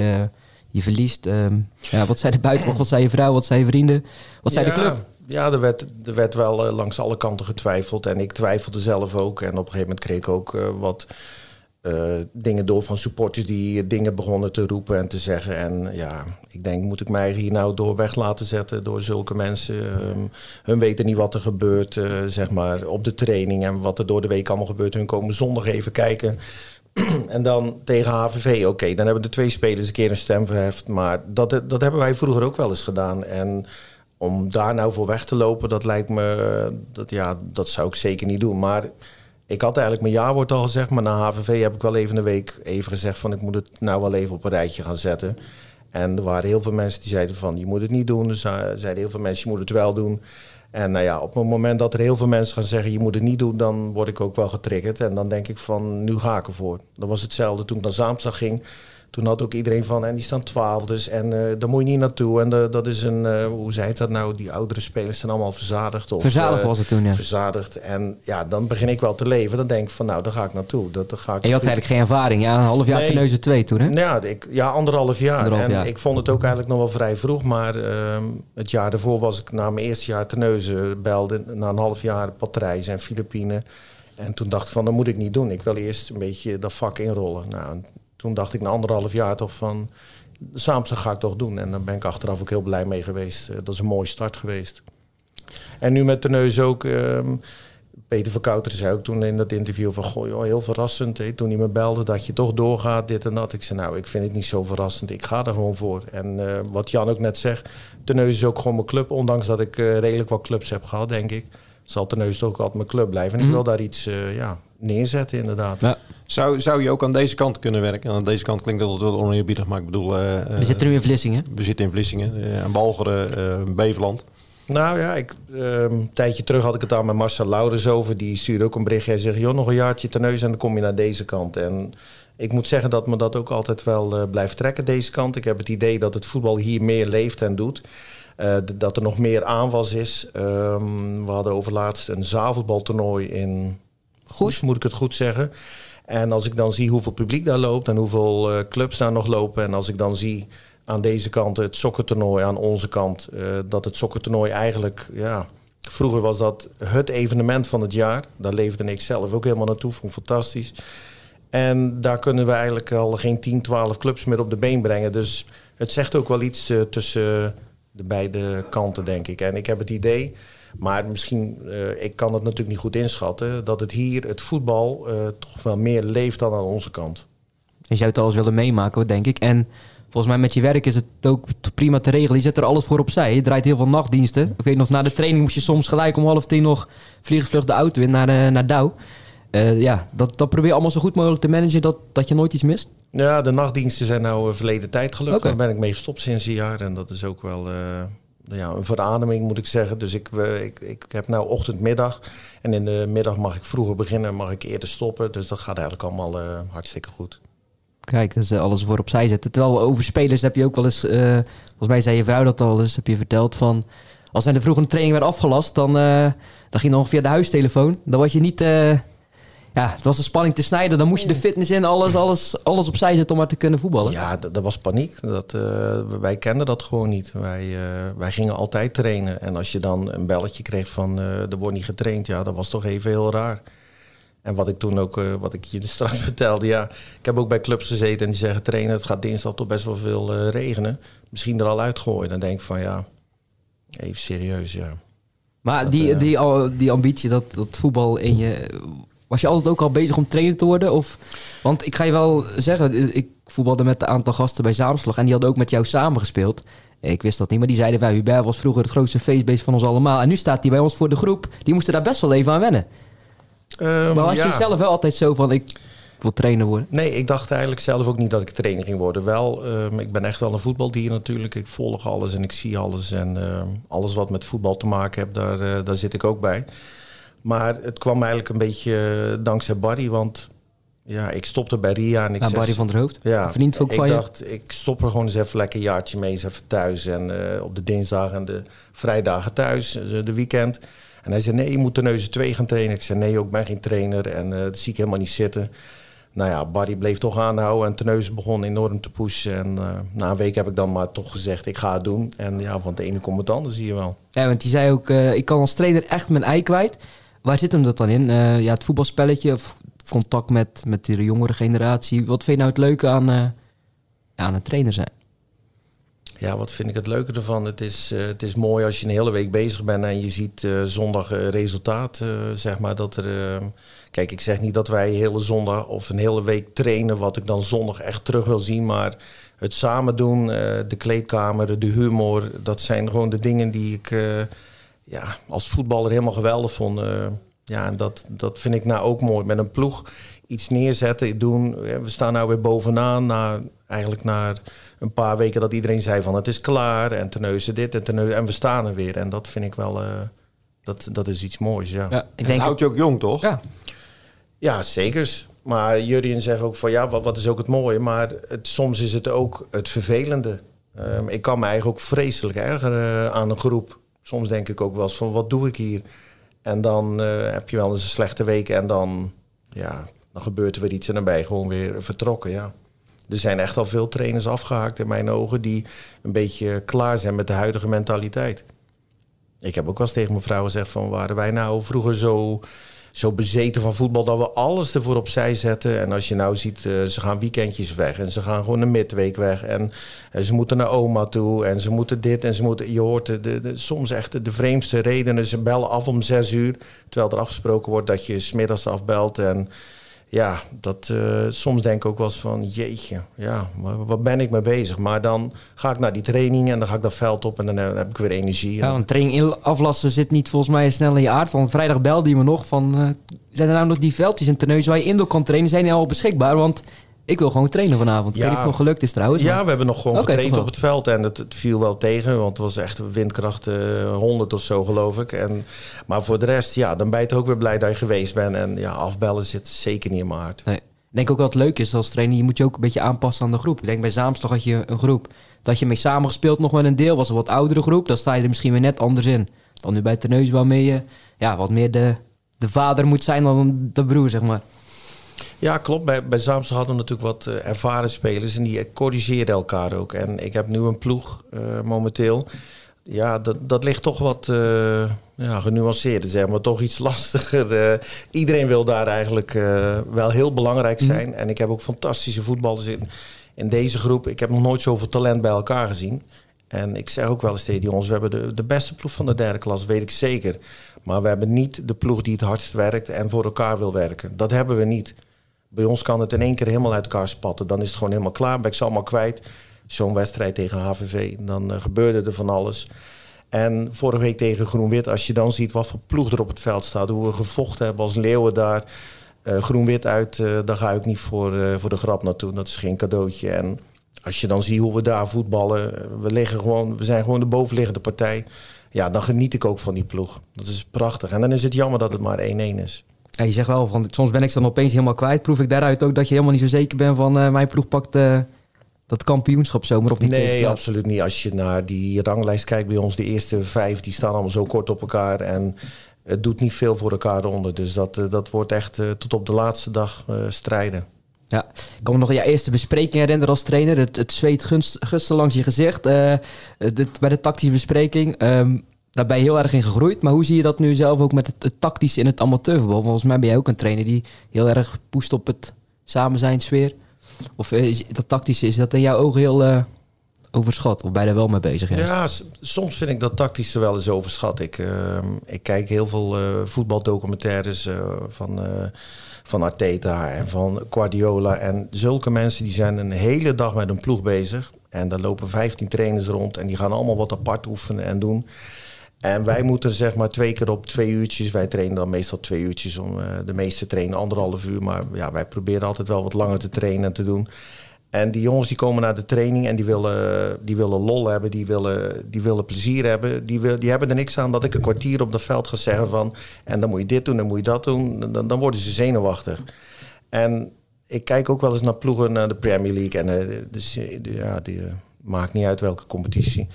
je verliest. Um, ja, wat zei de buitenwacht, wat zei je vrouw, wat zei je vrienden, wat zei ja, de club? Ja, er werd, er werd wel uh, langs alle kanten getwijfeld. En ik twijfelde zelf ook. En op een gegeven moment kreeg ik ook uh, wat uh, dingen door van supporters die dingen begonnen te roepen en te zeggen. En ja, ik denk, moet ik mij hier nou door weg laten zetten door zulke mensen? Um, hun weten niet wat er gebeurt, zeg maar, op de training en wat er door de week allemaal gebeurt. Hun komen zondag even kijken en dan tegen HVV, oké, dan hebben de twee spelers een keer een stem verheft. Maar dat, dat hebben wij vroeger ook wel eens gedaan. En om daar nou voor weg te lopen, dat lijkt me, dat, ja, dat zou ik zeker niet doen. Maar ik had eigenlijk mijn jaarwoord al gezegd, maar na HVV heb ik wel even een week even gezegd van ik moet het nou wel even op een rijtje gaan zetten. En er waren heel veel mensen die zeiden van je moet het niet doen. Er zeiden heel veel mensen je moet het wel doen. En nou ja, op het moment dat er heel veel mensen gaan zeggen... je moet het niet doen, dan word ik ook wel getriggerd. En dan denk ik van, nu ga ik ervoor. Dat was hetzelfde toen ik naar Zaamstad ging. Toen had ook iedereen van, en die staan twaalf dus. En uh, daar moet je niet naartoe. En de, dat is een, uh, hoe zei het dat nou? Die oudere spelers zijn allemaal verzadigd. Of, verzadigd was het toen, ja. Verzadigd. En ja, dan begin ik wel te leven. Dan denk ik van, nou, daar ga ik naartoe. Dat, daar ga ik en je had eigenlijk geen ervaring. Ja, een half jaar nee. Teneuze 2 toen, hè? Ja, ik, ja anderhalf jaar. Anderhalf en jaar. ik vond het ook eigenlijk nog wel vrij vroeg. Maar ehm, het jaar daarvoor was ik na mijn eerste jaar Teneuze belde. Na een half jaar Patrijs en Filipijnen. En toen dacht ik van, dat moet ik niet doen. Ik wil eerst een beetje dat vak inrollen. Nou, toen dacht ik na anderhalf jaar toch van... Saamse ga ik toch doen. En daar ben ik achteraf ook heel blij mee geweest. Uh, dat is een mooie start geweest. En nu met de neus ook... Um, Peter Verkouter zei ook toen in dat interview van... Goh, heel verrassend. Toen hij me belde dat je toch doorgaat, dit en dat. Ik zei, nou, ik vind het niet zo verrassend. Ik ga er gewoon voor. En uh, wat Jan ook net zegt... De neus is ook gewoon mijn club. Ondanks dat ik uh, redelijk wat clubs heb gehad, denk ik. Zal de neus toch ook altijd mijn club blijven. En mm. ik wil daar iets ja, neerzetten, inderdaad. Ja. Zou, zou je ook aan deze kant kunnen werken? En aan deze kant klinkt dat wel oneerbiedig, maar ik bedoel... Uh, we zitten nu in Vlissingen. We zitten in Vlissingen, uh, aan Walcheren, uh, Beveland. Nou ja, ik, een tijdje terug had ik het daar met Marcel Laurens over. Die stuurde ook een berichtje. Hij zegt, joh, nog een jaartje ten neus en dan kom je naar deze kant. En ik moet zeggen dat me dat ook altijd wel blijft trekken, deze kant. Ik heb het idee dat het voetbal hier meer leeft en doet. Uh, dat er nog meer aanwas is. Um, we hadden overlaatst een zaalvoetbaltoernooi in Goes, moet ik het goed zeggen. En als ik dan zie hoeveel publiek daar loopt en hoeveel uh, clubs daar nog lopen. En als ik dan zie aan deze kant het sokkertoernooi, aan onze kant, uh, dat het sokkertoernooi eigenlijk, ja, vroeger was dat het evenement van het jaar. Daar leefde ik zelf ook helemaal naartoe, vond ik fantastisch. En daar kunnen we eigenlijk al geen 10, 12 clubs meer op de been brengen. Dus het zegt ook wel iets tussen de beide kanten, denk ik. En ik heb het idee maar misschien, uh, ik kan het natuurlijk niet goed inschatten, dat het hier, het voetbal, uh, toch wel meer leeft dan aan onze kant. Je zou het alles willen meemaken, denk ik. En volgens mij met je werk is het ook prima te regelen. Je zet er alles voor opzij. Je draait heel veel nachtdiensten. Ik weet nog, na de training moest je soms gelijk om half tien nog vliegvlucht de auto in naar, uh, naar Douw. Ja, dat, dat probeer je allemaal zo goed mogelijk te managen dat, dat je nooit iets mist. Ja, de nachtdiensten zijn nou verleden tijd gelukkig. Okay. Daar ben ik mee gestopt sinds een jaar. En dat is ook wel ja, een verademing moet ik zeggen. Dus ik, ik, ik heb nou ochtend-middag. En in de middag mag ik vroeger beginnen, mag ik eerder stoppen. Dus dat gaat eigenlijk allemaal uh, hartstikke goed. Kijk, dus uh, alles voor opzij zetten. Terwijl over spelers heb je ook wel eens... Uh, volgens mij zei je vrouw dat al eens, heb je verteld van... Als er de vroege training werd afgelast, dan, dan ging nog via de huistelefoon. Dan was je niet ja, het was een spanning te snijden. Dan moest je de fitness in, alles, alles, alles opzij zetten om maar te kunnen voetballen. Ja, dat was paniek. Dat, uh, wij kenden dat gewoon niet. Wij, uh, wij gingen altijd trainen. En als je dan een belletje kreeg van uh, er wordt niet getraind, ja, dat was toch even heel raar. En wat ik toen ook, wat ik je [laughs] straks vertelde, ja, ik heb ook bij clubs gezeten en die zeggen trainen, het gaat dinsdag toch best wel veel regenen. Misschien er al uitgooien. Dan denk ik van ja, even serieus, ja. Maar dat, die, die, die ambitie, dat, dat voetbal in je was je altijd ook al bezig om trainer te worden? Of, want ik ga je wel zeggen, ik voetbalde met een aantal gasten bij Zaamslag en die hadden ook met jou samengespeeld. Ik wist dat niet, maar die zeiden wij, Hubert was vroeger het grootste feestbeest van ons allemaal. En nu staat hij bij ons voor de groep. Die moesten daar best wel even aan wennen. Um, maar was je zelf wel altijd zo van, ik wil trainer worden? Nee, ik dacht eigenlijk zelf ook niet dat ik trainer ging worden. Wel, um, ik ben echt wel een voetbaldier natuurlijk. Ik volg alles en ik zie alles. En uh, alles wat met voetbal te maken heeft, daar, uh, daar zit ik ook bij. Maar het kwam eigenlijk een beetje dankzij Barry, want ja, ik stopte bij Ria en ik nou, Barry van der Hoofd, ja, vriend ook ik van je. Ik dacht, ik stop er gewoon eens even lekker een jaartje mee, eens even thuis. En uh, op de dinsdagen en de vrijdagen thuis, de weekend. En hij zei, nee, je moet de neuzen 2 gaan trainen. Ik zei, nee, ook ben geen trainer en uh, dat zie ik helemaal niet zitten. Nou ja, Barry bleef toch aanhouden en Teneuzen begon enorm te pushen. En uh, na een week heb ik dan maar toch gezegd, ik ga het doen. En ja, van het ene komt het ander, zie je wel. Ja, want die zei ook, uh, ik kan als trainer echt mijn ei kwijt. Waar zit hem dat dan in? Uh, ja, het voetbalspelletje of contact met, met de jongere generatie. Wat vind je nou het leuke aan, uh, aan een trainer zijn? Ja, wat vind ik het leuke ervan? Het is, uh, het is mooi als je een hele week bezig bent en je ziet zondag resultaat. zeg maar dat er. kijk, ik zeg niet dat wij hele zondag of een hele week trainen, wat ik dan zondag echt terug wil zien. Maar het samen doen, de kleedkamer, de humor, dat zijn gewoon de dingen die ik ja, als voetballer helemaal geweldig vond. Ja, en dat, dat vind ik nou ook mooi. Met een ploeg iets neerzetten, doen. We staan nou weer bovenaan. Na, eigenlijk na een paar weken dat iedereen zei van het is klaar. En teneuzen dit en teneuzen. En we staan er weer. En dat vind ik wel... Uh, dat, dat is iets moois, ja. ja ik denk houdt je ook jong, toch? Ja, ja zeker. Maar Jurien zegt ook van ja, wat, wat is ook het mooie? Maar het, soms is het ook het vervelende. Um, ik kan me eigenlijk ook vreselijk ergeren uh, aan een groep. Soms denk ik ook wel eens van wat doe ik hier? En dan uh, heb je wel eens een slechte week en dan, ja, dan gebeurt er weer iets en dan ben je gewoon weer vertrokken. Ja. Er zijn echt al veel trainers afgehaakt in mijn ogen die een beetje klaar zijn met de huidige mentaliteit. Ik heb ook wel eens tegen mijn vrouw gezegd van waren wij nou vroeger zo zo bezeten van voetbal dat we alles ervoor opzij zetten. En als je nou ziet, uh, ze gaan weekendjes weg en ze gaan gewoon een midweek weg. En, en, ze moeten naar oma toe en ze moeten dit en ze moeten... Je hoort de, de, soms echt de, vreemdste redenen. Ze bellen af om zes uur, terwijl er afgesproken wordt dat je smiddags afbelt en ja, dat, uh, soms denk ik ook wel eens van, jeetje, ja, wat ben ik mee bezig? Maar dan ga ik naar die training en dan ga ik dat veld op en dan heb ik weer energie. Ja, een training aflassen zit niet volgens mij snel in je aard. Van vrijdag belde hij me nog van, uh, zijn er nou nog die veldjes en teneus waar je indoor kan trainen? Zijn die al beschikbaar? Want ik wil gewoon trainen vanavond. Ja. Ik weet niet of het nog gelukt is trouwens. Ja, we hebben nog gewoon okay, getraind op het veld. En het, het, viel wel tegen, want het was echt windkracht uh, eh, 100 of zo, geloof ik. En, maar voor de rest, ja, dan ben je ook weer blij dat je geweest bent. En ja, afbellen zit zeker niet in mijn hart. Nee. Ik denk ook wat leuk is als trainer, je moet je ook een beetje aanpassen aan de groep. Ik denk bij Zaamstag had je een groep dat je mee samengespeeld nog met een deel. Was een wat oudere groep, dan sta je er misschien weer net anders in. Dan nu bij Teneus waarmee je ja, wat meer de, de vader moet zijn dan de broer, zeg maar. Ja, klopt. Bij, bij Zaamse hadden we natuurlijk wat uh, ervaren spelers en die corrigeerden elkaar ook. En ik heb nu een ploeg uh, momenteel. Ja, dat, dat ligt toch wat uh, ja, genuanceerder, zeg maar. Toch iets [laughs] lastiger. iedereen wil daar eigenlijk wel heel belangrijk mhm. zijn. En ik heb ook fantastische voetballers in, in deze groep. Ik heb nog nooit zoveel talent bij elkaar gezien. En ik zeg ook wel eens tegen die jongens, we hebben de, de beste ploeg van de derde klas, weet ik zeker. Maar we hebben niet de ploeg die het hardst werkt en voor elkaar wil werken. Dat hebben we niet. Bij ons kan het in één keer helemaal uit elkaar spatten. Dan is het gewoon helemaal klaar. Ben ik ze allemaal kwijt. Zo'n wedstrijd tegen HVV. Dan uh, gebeurde er van alles. En vorige week tegen Groen-Wit, als je dan ziet wat voor ploeg er op het veld staat. Hoe we gevochten hebben als leeuwen daar. Uh, Groen-Wit uit, uh, daar ga ik niet voor, voor de grap naartoe. Dat is geen cadeautje. En als je dan ziet hoe we daar voetballen. We, liggen gewoon, we zijn gewoon de bovenliggende partij. Ja, dan geniet ik ook van die ploeg. Dat is prachtig. En dan is het jammer dat het maar 1-1 is. Ja, je zegt wel, van, soms ben ik dan opeens helemaal kwijt. Proef ik daaruit ook dat je helemaal niet zo zeker bent van uh, mijn ploeg pakt uh, dat kampioenschap zomer of niet? Nee, absoluut niet. Als je naar die ranglijst kijkt bij ons, de eerste vijf, die staan allemaal zo kort op elkaar. En het doet niet veel voor elkaar onder. Dus dat, uh, dat wordt echt tot op de laatste dag strijden. Ja, ik kan me nog je eerste bespreking herinneren als trainer. Het, het zweet gunst, langs je gezicht. dit, bij de tactische bespreking. Um, daar ben je heel erg in gegroeid. Maar hoe zie je dat nu zelf ook met het, het tactische in het amateurvoetbal? Volgens mij ben jij ook een trainer die heel erg poest op het samen zijn sfeer. Of is dat tactische, is dat in jouw ogen heel uh, overschat? Of ben je er wel mee bezig? Ja, soms vind ik dat tactische wel eens overschat. Ik, uh, ik kijk heel veel uh, voetbaldocumentaires van, van Arteta en van Guardiola. En zulke mensen die zijn een hele dag met een ploeg bezig. En daar lopen 15 trainers rond en die gaan allemaal wat apart oefenen en doen. En wij moeten zeg maar twee keer op twee uurtjes. Wij trainen dan meestal twee uurtjes. Om, uh, de meeste trainen anderhalf uur. Maar ja, wij proberen altijd wel wat langer te trainen en te doen. En die jongens die komen naar de training en die willen, die willen lol hebben, die willen, die willen plezier hebben. Die, wil, die hebben er niks aan dat ik een kwartier op dat veld ga zeggen van... en dan moet je dit doen, dan moet je dat doen. Dan, dan worden ze zenuwachtig. En ik kijk ook wel eens naar ploegen naar de Premier League. En uh, dus, ja, die, uh, maakt niet uit welke competitie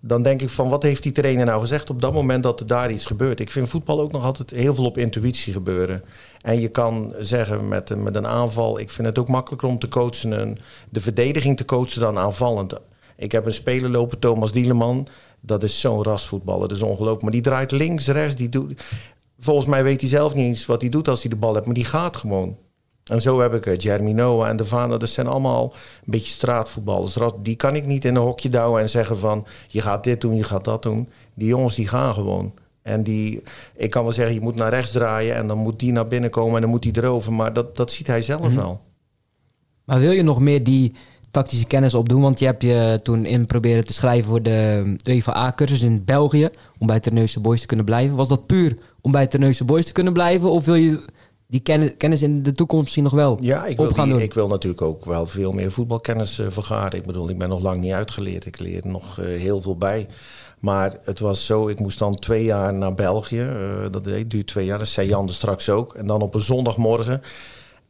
dan denk ik van wat heeft die trainer nou gezegd op dat moment dat er daar iets gebeurt. Ik vind voetbal ook nog altijd heel veel op intuïtie gebeuren. En je kan zeggen met, met een aanval, ik vind het ook makkelijker om te coachen, een, de verdediging te coachen dan aanvallend. Ik heb een speler lopen, Thomas Dieleman. Dat is zo'n rasvoetballer, dat is ongelooflijk. Maar die draait links, rechts, die doet... Volgens mij weet hij zelf niet eens wat hij doet als hij de bal heeft, maar die gaat gewoon. En zo heb ik Jeremy Noah en De Vader. Dat zijn allemaal een beetje straatvoetballers. Die kan ik niet in een hokje douwen en zeggen van... je gaat dit doen, je gaat dat doen. Die jongens die gaan gewoon. En die, ik kan wel zeggen, je moet naar rechts draaien... en dan moet die naar binnen komen en dan moet die erover. Maar dat, dat ziet hij zelf mhm. wel. Maar wil je nog meer die tactische kennis opdoen? Want je hebt je toen in proberen te schrijven voor de UEFA-cursus in België... om bij Terneuzen Boys te kunnen blijven. Was dat puur om bij Terneuzen Boys te kunnen blijven? Of wil je die kennis, in de toekomst misschien nog wel ja, ik wil, die, ik wil natuurlijk ook wel veel meer voetbalkennis uh, vergaren. Ik bedoel, ik ben nog lang niet uitgeleerd. Ik leer nog uh, heel veel bij. Maar het was zo, ik moest dan twee jaar naar België. Uh, dat duurt twee jaar, dat zei Jan er straks ook. En dan op een zondagmorgen.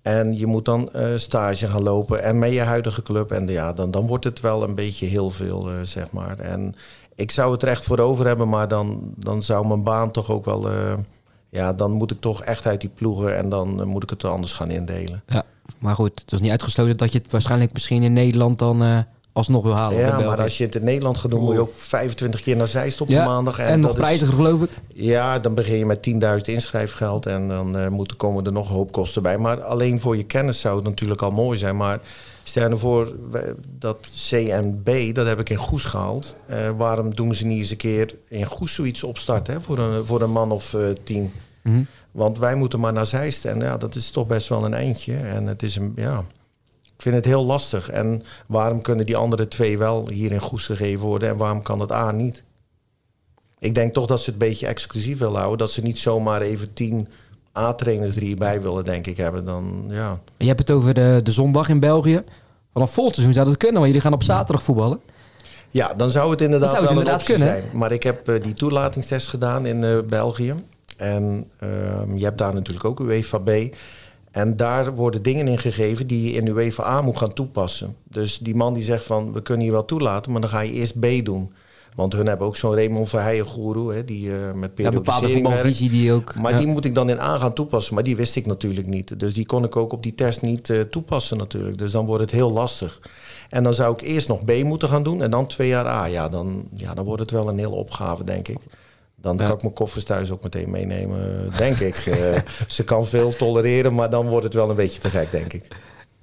En je moet dan stage gaan lopen en met je huidige club. En ja, dan, dan wordt het wel een beetje heel veel, zeg maar. En ik zou het recht voor over hebben, maar dan, dan zou mijn baan toch ook wel ja, dan moet ik toch echt uit die ploegen en dan eh, moet ik het anders gaan indelen. Ja, maar goed, het is niet uitgesloten dat je het waarschijnlijk misschien in Nederland dan uh, alsnog wil halen. Ja, maar als je het in Nederland gaat doen, moet je ook 25 keer naar Zeist op ja, maandag. En, en nog prijziger geloof ik. Ja, dan begin je met 10.000 inschrijfgeld en dan uh, moeten komen er nog een hoop kosten bij. Maar alleen voor je kennis zou het natuurlijk al mooi zijn. Maar stel je voor, dat CNB, dat heb ik in Goes gehaald. Uh, waarom doen ze niet eens een keer in Goes zoiets opstarten hè, voor, een, voor een man of uh, tien? Mhm. Want wij moeten maar naar Zeist. En ja, dat is toch best wel een eindje. En het is een, ja, ik vind het heel lastig. En waarom kunnen die andere twee wel hier in Goes gegeven worden en waarom kan het A niet? Ik denk toch dat ze het een beetje exclusief willen houden. Dat ze niet zomaar even tien A-trainers er hierbij willen, denk ik, hebben. Dan, ja. Je hebt het over de, de zondag in België. Vanaf volgend seizoen zou dat kunnen, want jullie gaan op zaterdag voetballen. Ja, dan zou het inderdaad, zou het wel inderdaad kunnen. zijn. Maar ik heb uh, die toelatingstest gedaan in uh, België. En ehm, je hebt daar natuurlijk ook UEFA B. En daar worden dingen in gegeven die je in UEFA A moet gaan toepassen. Dus die man die zegt van we kunnen je wel toelaten, maar dan ga je eerst B doen. Want hun hebben ook zo'n Raymond Verheijen goeroe, die uh, met periodisering Ja, bepaalde voetbalvisie die ook... Maar die moet ik dan in A gaan toepassen. Maar die wist ik natuurlijk niet. Dus die kon ik ook op die test niet uh, toepassen natuurlijk. Dus dan wordt het heel lastig. En dan zou ik eerst nog B moeten gaan doen en dan twee jaar A. Ja, dan, ja, dan wordt het wel een hele opgave, denk ik. Dan kan ik mijn koffers thuis ook meteen meenemen, denk ik. Uh, [laughs] ze kan veel tolereren, maar dan wordt het wel een beetje te gek, denk ik.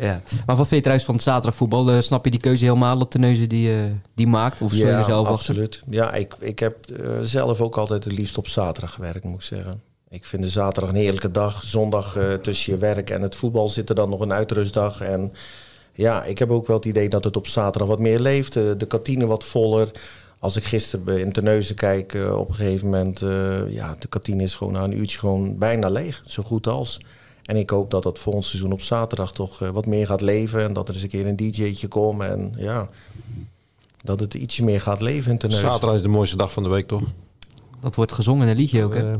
Ja. Maar wat vind je trouwens van het zaterdagvoetbal? Uh, snap je die keuze helemaal, dat Teneuze die, uh, die maakt? Of zul je zelf absoluut. Ja, ik, ik heb zelf ook altijd het liefst op zaterdag gewerkt, moet ik zeggen. Ik vind de zaterdag een heerlijke dag. Zondag tussen je werk en het voetbal zit er dan nog een uitrustdag. En ja, ik heb ook wel het idee dat het op zaterdag wat meer leeft. de kantine wat voller als ik gisteren in Terneuzen kijk, uh, op een gegeven moment, ja, de kantine is gewoon na een uurtje gewoon bijna leeg. Zo goed als. En ik hoop dat dat volgend seizoen op zaterdag toch uh, wat meer gaat leven. En dat er eens een keer een DJ'tje komt. En ja, dat het ietsje meer gaat leven in Terneuzen. Zaterdag is de mooiste dag van de week, toch? Dat wordt gezongen in een liedje ook, hè?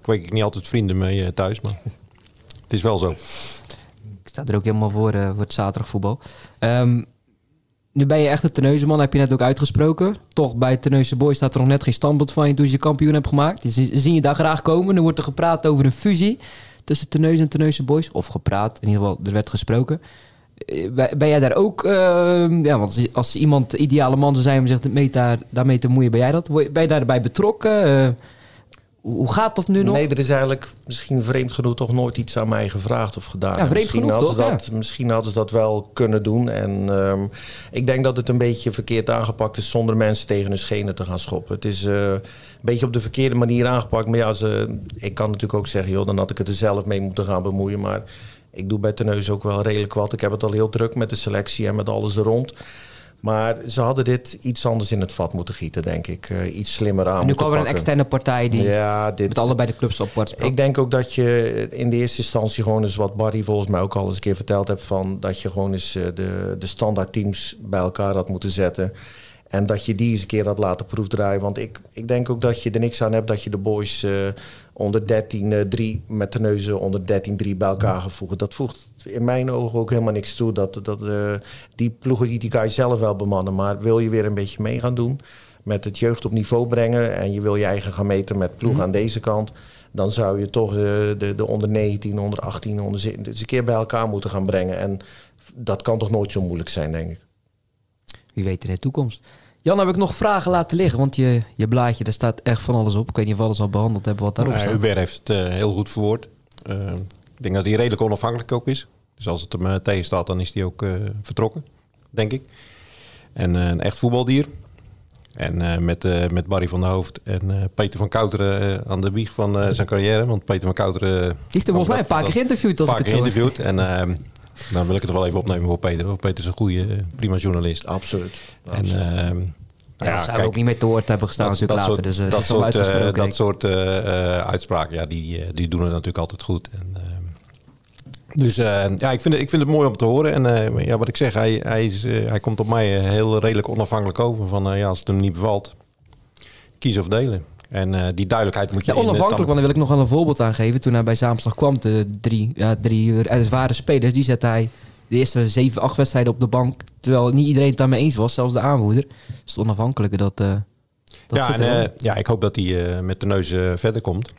ik weet niet altijd vrienden mee thuis, maar [laughs] het is wel zo. Ik sta er ook helemaal voor, voor het zaterdagvoetbal. Um, nu ben je echt een Teneuzeman, heb je net ook uitgesproken. Toch bij Teneuze Boys staat er nog net geen standbeeld van je toen je kampioen hebt gemaakt. Dus zien je daar graag komen. Nu wordt er gepraat over een fusie tussen Teneuze en Teneuze Boys. Of gepraat, in ieder geval, er werd gesproken. Eh, ben jij daar ook, uh, ja, want als iemand de ideale man zou zijn om zich mee daar, daarmee te moeien, ben jij dat? Ben je daarbij betrokken? Hoe gaat dat nu nog? Nee, er is eigenlijk misschien vreemd genoeg toch nooit iets aan mij gevraagd of gedaan. Ja, vreemd misschien genoeg hadden toch? Dat, Misschien hadden ze dat wel kunnen doen. En um, ik denk dat het een beetje verkeerd aangepakt is zonder mensen tegen hun schenen te gaan schoppen. Het is uh, een beetje op de verkeerde manier aangepakt. Maar ja, ze, ik kan natuurlijk ook zeggen, joh, dan had ik het er zelf mee moeten gaan bemoeien. Maar ik doe bij Teneus ook wel redelijk wat. Ik heb het al heel druk met de selectie en met alles er rond. Maar ze hadden dit iets anders in het vat moeten gieten, denk ik. Uh, iets slimmer aan. En nu kwam er een externe partij die ja, dit, met allebei de clubs op wordt. Ik denk ook dat je in de eerste instantie gewoon eens wat Barry volgens mij ook al eens een keer verteld hebt van dat je gewoon eens de, de standaard teams bij elkaar had moeten zetten. En dat je die eens een keer had laten proefdraaien. Want ik, ik denk ook dat je er niks aan hebt dat je de boys uh, onder 13-3 uh, met de neuzen onder 13-3 bij elkaar gaat voegen. Dat voegt in mijn ogen ook helemaal niks toe. Dat, dat, uh, die ploegen die, die kan je zelf wel bemannen. Maar wil je weer een beetje mee gaan doen met het jeugd op niveau brengen. En je wil je eigen gaan meten met ploeg mm aan deze kant. Dan zou je toch de, de, de onder 19, onder 18, onder 17 eens een keer bij elkaar moeten gaan brengen. En dat kan toch nooit zo moeilijk zijn, denk ik. Wie weet in de toekomst. Jan, heb ik nog vragen laten liggen? Want je, je blaadje, daar staat echt van alles op. Ik weet niet of alles al behandeld hebben wat daarop nou, staat. Hubert heeft het uh, heel goed verwoord. Uh, ik denk dat hij redelijk onafhankelijk ook is. Dus als het hem uh, tegen staat, dan is hij ook vertrokken, denk ik. En een echt voetbaldier. En met, met Barry van der Hoofd en Peter van Kouteren aan de wieg van zijn carrière. Want Peter van Kouteren... Die heeft hem volgens mij een paar keer geïnterviewd. Als een paar keer geïnterviewd. En dan wil ik het wel even opnemen voor Peter. Peter is een goede, eh, prima journalist. Absoluut. En, uh, ja, ja, zou ook niet meer te woord hebben gestaan dat, natuurlijk later. dus, uh, dat, soort, uh, dat soort uitspraken, ja, die, die doen het natuurlijk altijd goed. En, dus ja, ik vind, het, ik vind het mooi om te horen. En ja, wat ik zeg, hij, hij, is, hij komt op mij heel redelijk onafhankelijk over. Van ja, als het hem niet bevalt, kies of delen. En uh, die duidelijkheid moet je... Ja, onafhankelijk, want dan wil ik nog wel een voorbeeld aangeven. Toen hij bij Zaamslag kwam, de drie, ja, drie ervaren spelers, die zette hij de eerste zeven, acht wedstrijden op de bank. Terwijl niet iedereen het daarmee eens was, zelfs de aanvoerder. Dus het onafhankelijke, dat, uh, dat ja, en, uh, ja, ik hoop dat hij met de neus verder komt.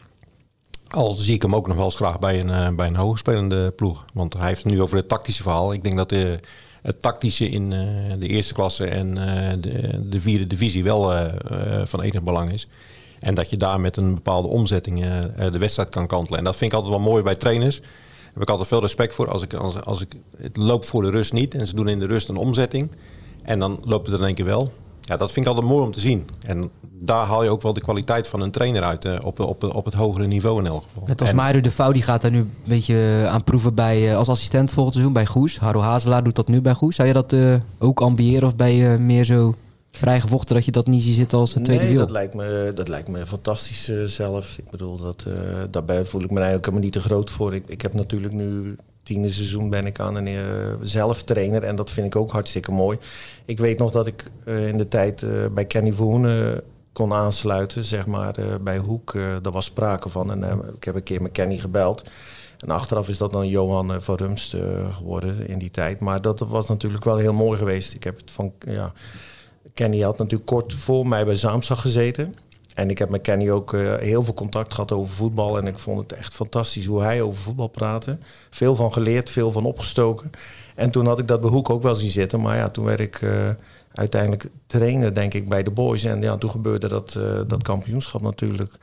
Al zie ik hem ook nog wel eens graag bij een, bij een hoogspelende ploeg. Want hij heeft het nu over het tactische verhaal. Ik denk dat de, het tactische in de eerste klasse en de, de, vierde divisie wel van enig belang is. En dat je daar met een bepaalde omzetting uh, de wedstrijd kan kantelen. En dat vind ik altijd wel mooi bij trainers. Daar heb ik altijd veel respect voor. Als ik, als, als ik, het loopt voor de rust niet en ze doen in de rust een omzetting. En dan loopt het in één keer wel. Ja, dat vind ik altijd mooi om te zien. En daar haal je ook wel de kwaliteit van een trainer uit. Uh, op, op, op het hogere niveau in elk geval. Net als Mario de Vouw, die gaat daar nu een beetje aan proeven bij, als assistent volgend seizoen bij Goes. Haro Hazelaar doet dat nu bij Goes. Zou je dat ook ambiëren of ben je meer zo vrijgevochten dat je dat niet ziet zitten als een tweede nee, wiel? dat lijkt me, dat lijkt me fantastisch uh, zelf. Ik bedoel, dat, uh, daarbij voel ik me eigenlijk helemaal niet te groot voor. Ik, ik heb natuurlijk nu tiende seizoen ben ik aan een uh, zelf trainer en dat vind ik ook hartstikke mooi. Ik weet nog dat ik in de tijd bij Kenny Verhoenen kon aansluiten, zeg maar, bij Hoek. daar was sprake van en ik heb een keer met Kenny gebeld. En achteraf is dat dan Johan van Rumst geworden in die tijd. Maar dat was natuurlijk wel heel mooi geweest. Ik heb het van, ja, Kenny had natuurlijk kort voor mij bij Zaamzag gezeten. En ik heb met Kenny ook uh, heel veel contact gehad over voetbal. En ik vond het echt fantastisch hoe hij over voetbal praatte. Veel van geleerd, veel van opgestoken. En toen had ik dat bij Hoek ook wel zien zitten. Maar ja, toen werd ik uh, uiteindelijk trainer, denk ik, bij de boys. En ja, toen gebeurde dat, uh, dat kampioenschap natuurlijk.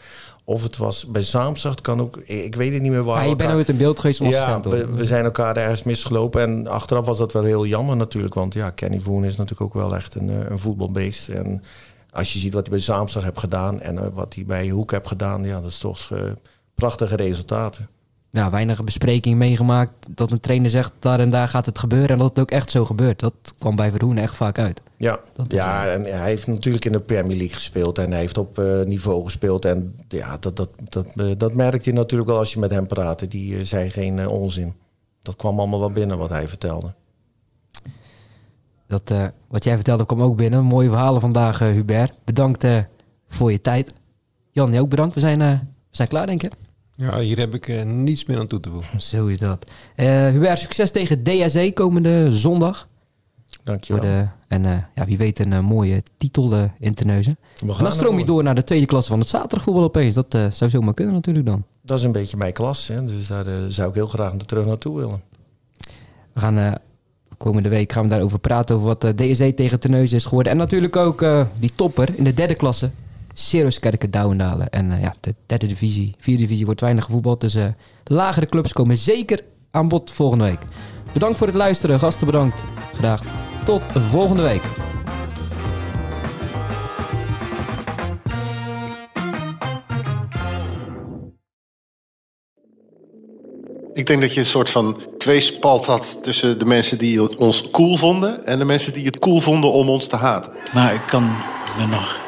Of het was bij Zaamzacht, kan ook. Ik weet het niet meer waar. Ja, je bent nooit in beeld geweest ja, we, we, zijn elkaar ergens misgelopen. En achteraf was dat wel heel jammer natuurlijk. Want ja, Kenny Voen is natuurlijk ook wel echt een, eh, een voetbalbeest. En als je ziet wat hij bij Zaamzacht heeft gedaan en eh, wat hij bij Hoek heeft gedaan, ja, dat is toch uh, prachtige resultaten ja, weinig bespreking meegemaakt dat een trainer zegt daar en daar gaat het gebeuren en dat het ook echt zo gebeurt. Dat kwam bij Verhoeven echt vaak uit. Ja, ja en hij heeft natuurlijk in de Premier League gespeeld en hij heeft op uh, niveau gespeeld. En ja, dat, dat, dat, uh, dat merkte je natuurlijk wel als je met hem praatte. Die uh, zei geen onzin. Dat kwam allemaal wel binnen wat hij vertelde. Dat, wat jij vertelde kwam ook binnen. Mooie verhalen vandaag, Hubert. Bedankt voor je tijd. Jan, jij ook bedankt. We zijn, we zijn klaar, denk ik. Ja, hier heb ik uh, niets meer aan toe te voegen. Zo is dat. Uh, Hubert, succes tegen DSE komende zondag. Dankjewel. De, en uh, ja, wie weet een mooie titel in te neuzen. dan stroom je door naar de tweede klasse van het zaterdagvoetbal opeens. Dat zou zomaar kunnen natuurlijk dan. Dat is een beetje mijn klas. Hè? Dus daar zou ik heel graag terug naartoe willen. We gaan komende week gaan we daarover praten. Over wat DSE tegen Terneuzen is geworden. En natuurlijk ook die topper in de derde klasse. Seroskerken Douwendalen. En uh, ja, de derde divisie, vierde divisie wordt weinig gevoetbald. Dus uh, de lagere clubs komen zeker aan bod volgende week. Bedankt voor het luisteren. Gasten bedankt. Graag tot volgende week. Ik denk dat je een soort van tweespalt had tussen de mensen die ons cool vonden en de mensen die het cool vonden om ons te haten. Maar ik kan me nog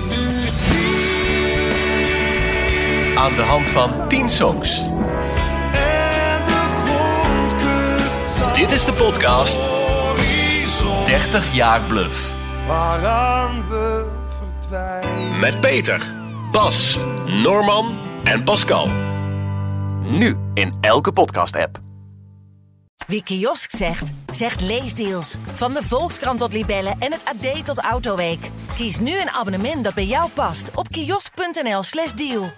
Aan de hand van 10 songs. Dit is de podcast 30 jaar bluff. Waaraan we verdwijnen. Met Peter, Bas, Norman en Pascal. Nu in elke podcast-app. Wie kiosk zegt, zegt leesdeals. Van de Volkskrant tot Libellen en het AD tot Autoweek. Kies nu een abonnement dat bij jou past op kiosk.nl/slash deal.